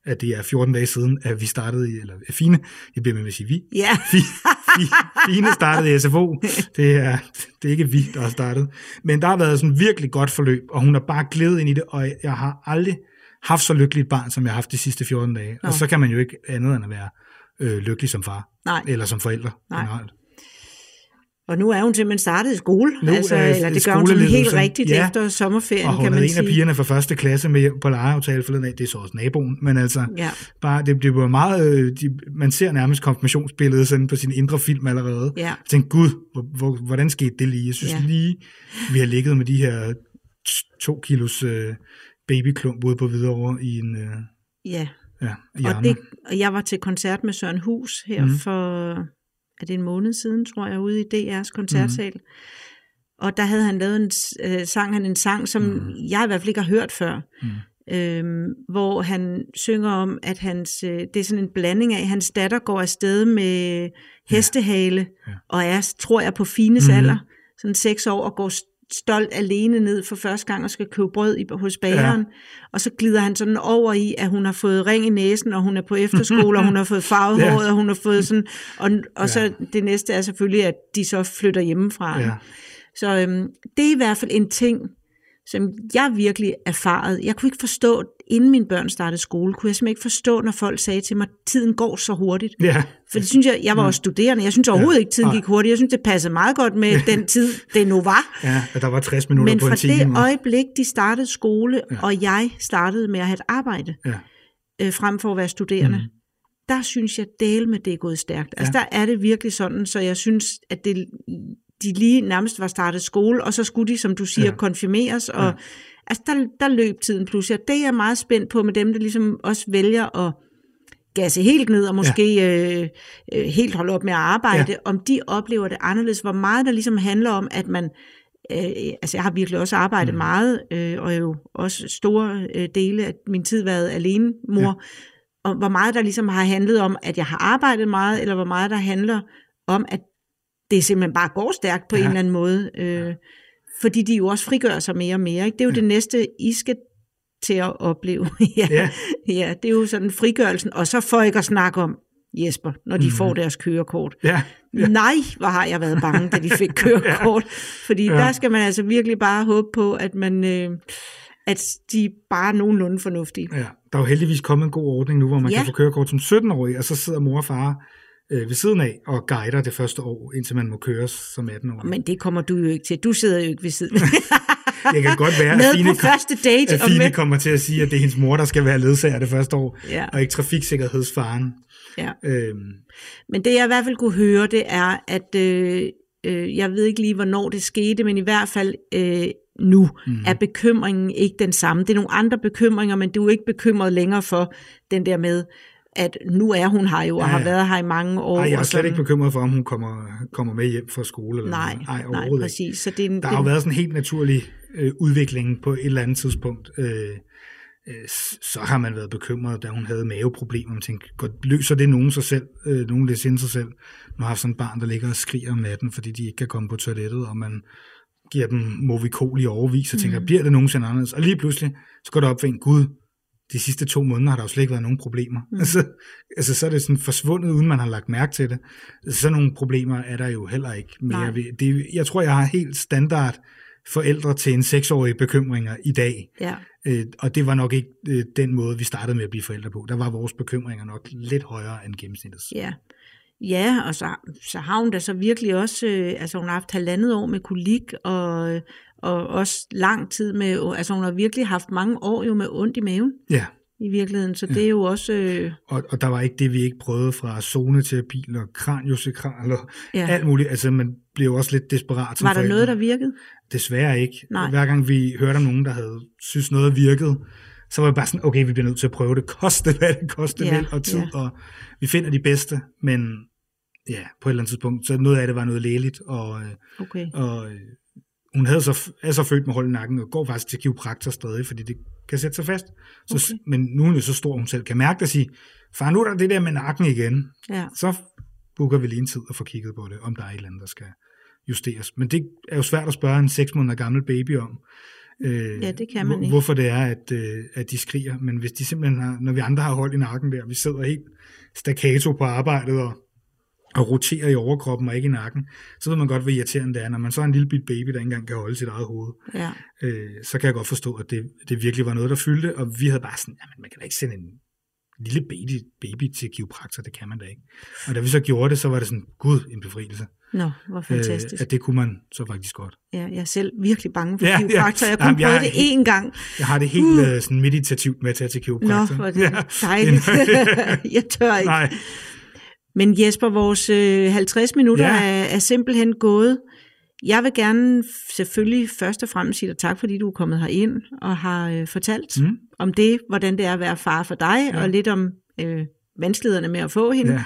Speaker 2: at det er 14 dage siden, at vi startede i, eller Fine, jeg bliver med at sige vi,
Speaker 1: Ja,
Speaker 2: Fi- Fi- Fine startede i SFO. Det er, det er ikke vi, der har startet. Men der har været sådan et virkelig godt forløb, og hun har bare glædet ind i det, og jeg har aldrig haft så lykkeligt et barn, som jeg har haft de sidste 14 dage.
Speaker 1: Nå.
Speaker 2: Og så kan man jo ikke andet end at være øh, lykkelig som far,
Speaker 1: nej.
Speaker 2: eller som forældre
Speaker 1: Nej.
Speaker 2: generelt.
Speaker 1: Og nu er hun simpelthen startet i skole,
Speaker 2: Nu
Speaker 1: altså,
Speaker 2: er
Speaker 1: eller det gør hun sådan helt rigtigt
Speaker 2: ja.
Speaker 1: efter sommerferien,
Speaker 2: Og
Speaker 1: kan man
Speaker 2: havde en
Speaker 1: sige.
Speaker 2: af pigerne fra første klasse med hjem på legeaftale forleden af. Det er så også naboen, men altså,
Speaker 1: Ja,
Speaker 2: bare, det, det var meget, øh, de, man ser nærmest konfirmationsbilledet sådan på sin indre film allerede.
Speaker 1: ja,
Speaker 2: Jeg tænkte, gud, hvor, hvor, hvordan skete det lige? Jeg synes
Speaker 1: Ja.
Speaker 2: lige, vi har ligget med de her to kilos øh, babyklump ude på Hvidovre i en, øh,
Speaker 1: ja.
Speaker 2: ja, i
Speaker 1: Og, det, og jeg var til koncert med Søren Hus her mm. For, er det en måned siden, tror jeg, ude i DR's koncertsal.
Speaker 2: Mhm.
Speaker 1: Og der havde han lavet en, øh, sang han en sang, som
Speaker 2: Mhm.
Speaker 1: jeg i hvert fald ikke har hørt før.
Speaker 2: Mm.
Speaker 1: Øhm, hvor han synger om, at hans, øh, det er sådan en blanding af, hans datter går afsted med hestehale,
Speaker 2: Ja.
Speaker 1: og er, tror jeg, på Fines
Speaker 2: Mhm.
Speaker 1: alder, sådan seks år, og går stolt alene ned for første gang og skal købe brød i, hos bageren. Ja. Og så glider han sådan over i, at hun har fået ring i næsen, og hun er på efterskole, og hun har fået farvet
Speaker 2: Ja.
Speaker 1: håret, og hun har fået sådan... Og, og
Speaker 2: Ja.
Speaker 1: så det næste er selvfølgelig, at de så flytter hjemmefra.
Speaker 2: Ja.
Speaker 1: Så øhm, det er i hvert fald en ting, som jeg virkelig erfaret. Jeg kunne ikke forstå, inden mine børn startede skole, kunne jeg simpelthen ikke forstå, når folk sagde til mig, tiden går så hurtigt.
Speaker 2: ja,
Speaker 1: For det synes jeg, jeg var også studerende. Jeg synes overhovedet
Speaker 2: Ja.
Speaker 1: ikke, tiden gik hurtigt. Jeg synes, det passede meget godt med den tid, det nu var.
Speaker 2: ja, at der var 60 minutter
Speaker 1: Men
Speaker 2: på
Speaker 1: fra
Speaker 2: en time.
Speaker 1: det
Speaker 2: og-
Speaker 1: øjeblik, de startede skole,
Speaker 2: Ja.
Speaker 1: og jeg startede med at have et arbejde,
Speaker 2: Ja.
Speaker 1: øh, frem for at være studerende,
Speaker 2: Mhm.
Speaker 1: der synes jeg del med det er gået stærkt. Altså
Speaker 2: Ja.
Speaker 1: der er det virkelig sådan, så jeg synes, at det, de lige nærmest var startet skole, og så skulle de, som du siger,
Speaker 2: Ja.
Speaker 1: konfirmeres, og
Speaker 2: Ja.
Speaker 1: altså der, der løb tiden pludselig. Og det er jeg meget spændt på med dem, der ligesom også vælger at gasse helt ned, og måske ja. øh, øh, helt holde op med at arbejde, ja. om de oplever det anderledes. Hvor meget der ligesom handler om, at man Øh, altså jeg har virkelig også arbejdet mm. meget, øh, og jo også store øh, dele af min tid været alene mor. Ja. Og hvor meget der ligesom har handlet om, at jeg har arbejdet meget, eller hvor meget der handler om, at det simpelthen bare går stærkt på ja. en eller anden måde. Øh, fordi de jo også frigør sig mere og mere. Ikke? Det er jo ja. det næste, I skal til at opleve. ja.
Speaker 2: Ja.
Speaker 1: ja, det er jo sådan frigørelsen. Og så får ikke at snakke om, Jesper, når de mm. får deres kørekort.
Speaker 2: Ja,
Speaker 1: Ja. Nej, hvor har jeg været bange, da de fik kørekort. Fordi ja. der skal man altså virkelig bare håbe på, at man øh, at de er bare nogenlunde fornuftige.
Speaker 2: ja. Der er jo heldigvis kommet en god ordning nu, hvor man
Speaker 1: Ja.
Speaker 2: kan få kørekort som 17-årig, og så sidder mor og far øh, ved siden af og guider det første år, indtil man må køres som 18-årig.
Speaker 1: Men det kommer du jo ikke til. Du sidder jo ikke ved siden.
Speaker 2: Det kan godt være, at Fine,
Speaker 1: på første date.
Speaker 2: at
Speaker 1: og
Speaker 2: Fine
Speaker 1: med,
Speaker 2: kommer til at sige, at det er hendes mor, der skal være ledsager det første år,
Speaker 1: Ja.
Speaker 2: og ikke trafiksikkerhedsfaren.
Speaker 1: ja.
Speaker 2: Øhm,
Speaker 1: Men det jeg i hvert fald kunne høre, det er, at øh, øh, jeg ved ikke lige, hvornår det skete, men i hvert fald øh, nu
Speaker 2: Mhm.
Speaker 1: mm. er bekymringen ikke den samme. Det er nogle andre bekymringer, men du er ikke bekymret længere for den der med, at nu er hun her jo, og
Speaker 2: Ja,
Speaker 1: har været her i mange år.
Speaker 2: ej, jeg er slet
Speaker 1: sådan.
Speaker 2: ikke bekymret for, om hun kommer, kommer med hjem fra skole. Eller
Speaker 1: Nej,
Speaker 2: noget. Ej,
Speaker 1: nej,
Speaker 2: ikke.
Speaker 1: præcis. Så det er en,
Speaker 2: Der
Speaker 1: det,
Speaker 2: har jo været sådan en helt naturlig øh, udvikling på et eller andet tidspunkt. Øh, øh, så har man været bekymret, da hun havde maveproblemer. Man tænkte, godt, løser det nogen sig selv? Øh, nogen læser ind sig selv? Nu har sådan et barn, der ligger og skriger om natten, fordi de ikke kan komme på toilettet, og man giver dem Movicol i overvis, og tænker,
Speaker 1: Mm.
Speaker 2: bliver det nogensinde anderledes? Og lige pludselig, så går det op for en, Gud, de sidste to måneder har der jo slet ikke været nogen problemer. Mm. Altså, altså, så er det sådan forsvundet, uden man har lagt mærke til det. Sådan nogle problemer er der jo heller ikke mere. Nej. Det, jeg tror, jeg har helt standard forældre til en seksårig bekymringer i dag.
Speaker 1: Ja.
Speaker 2: Øh, og det var nok ikke øh, den måde, vi startede med at blive forældre på. Der var vores bekymringer nok lidt højere end gennemsnittet.
Speaker 1: Ja. Ja, og så, så har hun da så virkelig også, øh, altså hun har haft halvandet år med kolik, og, og også lang tid med, altså hun har virkelig haft mange år jo med ondt i maven.
Speaker 2: Ja.
Speaker 1: I virkeligheden, så ja. det er jo også... Øh...
Speaker 2: Og, og der var ikke det, vi ikke prøvede fra zoneterapi og kraniosekral og ja. alt muligt. Altså man blev også lidt desperat
Speaker 1: som Var der forældre. noget, der virkede?
Speaker 2: Desværre ikke. Nej. Hver gang vi hørte om nogen, der havde synes noget virkede, så var det bare sådan, okay, vi bliver nødt til at prøve det, koste hvad det koste ja, vil, og tid, ja. og vi finder de bedste, men ja, på et eller andet tidspunkt, så noget af det var noget lægeligt, og, øh,
Speaker 1: okay.
Speaker 2: og øh, hun havde så, er så født med hold i nakken, og går faktisk til kiropraktor stadig, fordi det kan sætte sig fast. Så, okay. Men nu er hun jo så stor, hun selv kan mærke det og sige, far, nu er der det der med nakken igen.
Speaker 1: Ja.
Speaker 2: Så booker vi lige en tid og får kigget på det, om der er et eller andet, der skal justeres. Men det er jo svært at spørge en 6 måneder gammel baby om,
Speaker 1: øh, ja, det kan man ikke.
Speaker 2: hvorfor det er, at, øh, at de skriger. Men hvis de simpelthen har, når vi andre har hold i nakken der, vi sidder helt staccato på arbejdet og og roterer i overkroppen og ikke i nakken, så ved man godt, hvor irriterende det er. Når man så er en lille bit baby, der ikke engang kan holde sit eget hoved,
Speaker 1: ja.
Speaker 2: øh, så kan jeg godt forstå, at det, det virkelig var noget, der fyldte, og vi havde bare sådan, jamen man kan da ikke sende en lille baby, baby til kiropraktor, det kan man da ikke. Og da vi så gjorde det, så var det sådan, gud, en befrielse.
Speaker 1: Nå, hvor fantastisk.
Speaker 2: Øh, at det kunne man så faktisk godt.
Speaker 1: Ja, jeg er selv virkelig bange for ja, kiropraktor. Jeg kunne prøve det én gang.
Speaker 2: Jeg har det helt uh. Øh, sådan meditativt med at tage til kiropraktor.
Speaker 1: Nå, hvor det ja. dejligt. jeg tør ikke.
Speaker 2: Nej.
Speaker 1: Men Jesper, vores øh, 50 minutter ja. er, er simpelthen gået. Jeg vil gerne selvfølgelig først og fremmest sige dig tak, fordi du er kommet herind og har øh, fortalt mm. om det, hvordan det er at være far for dig, ja. og lidt om øh, vanskelighederne med at få hende. Ja.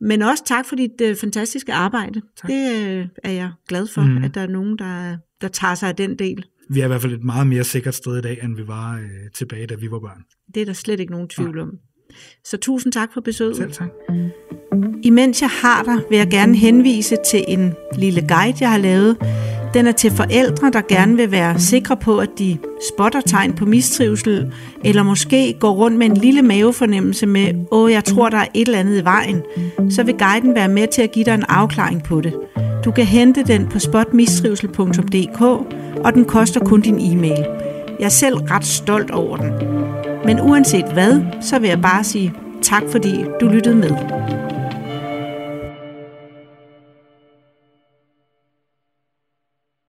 Speaker 1: Men også tak for dit øh, fantastiske arbejde. Tak. Det øh, er jeg glad for, mm. at der er nogen, der, der tager sig af den del.
Speaker 2: Vi er i hvert fald et meget mere sikkert sted i dag, end vi var øh, tilbage, da vi var børn.
Speaker 1: Det er der slet ikke nogen tvivl ja. om. Så tusind tak for besøget.
Speaker 2: Selv tak.
Speaker 1: Imens jeg har dig, vil jeg gerne henvise til en lille guide, jeg har lavet. Den er til forældre, der gerne vil være sikre på, at de spotter tegn på mistrivsel, eller måske går rundt med en lille mavefornemmelse med, åh, jeg tror, der er et eller andet i vejen. Så vil guiden være med til at give dig en afklaring på det. Du kan hente den på spotmistrivsel.dk, og den koster kun din e-mail. Jeg er selv ret stolt over den. Men uanset hvad, så vil jeg bare sige tak, fordi du lyttede med.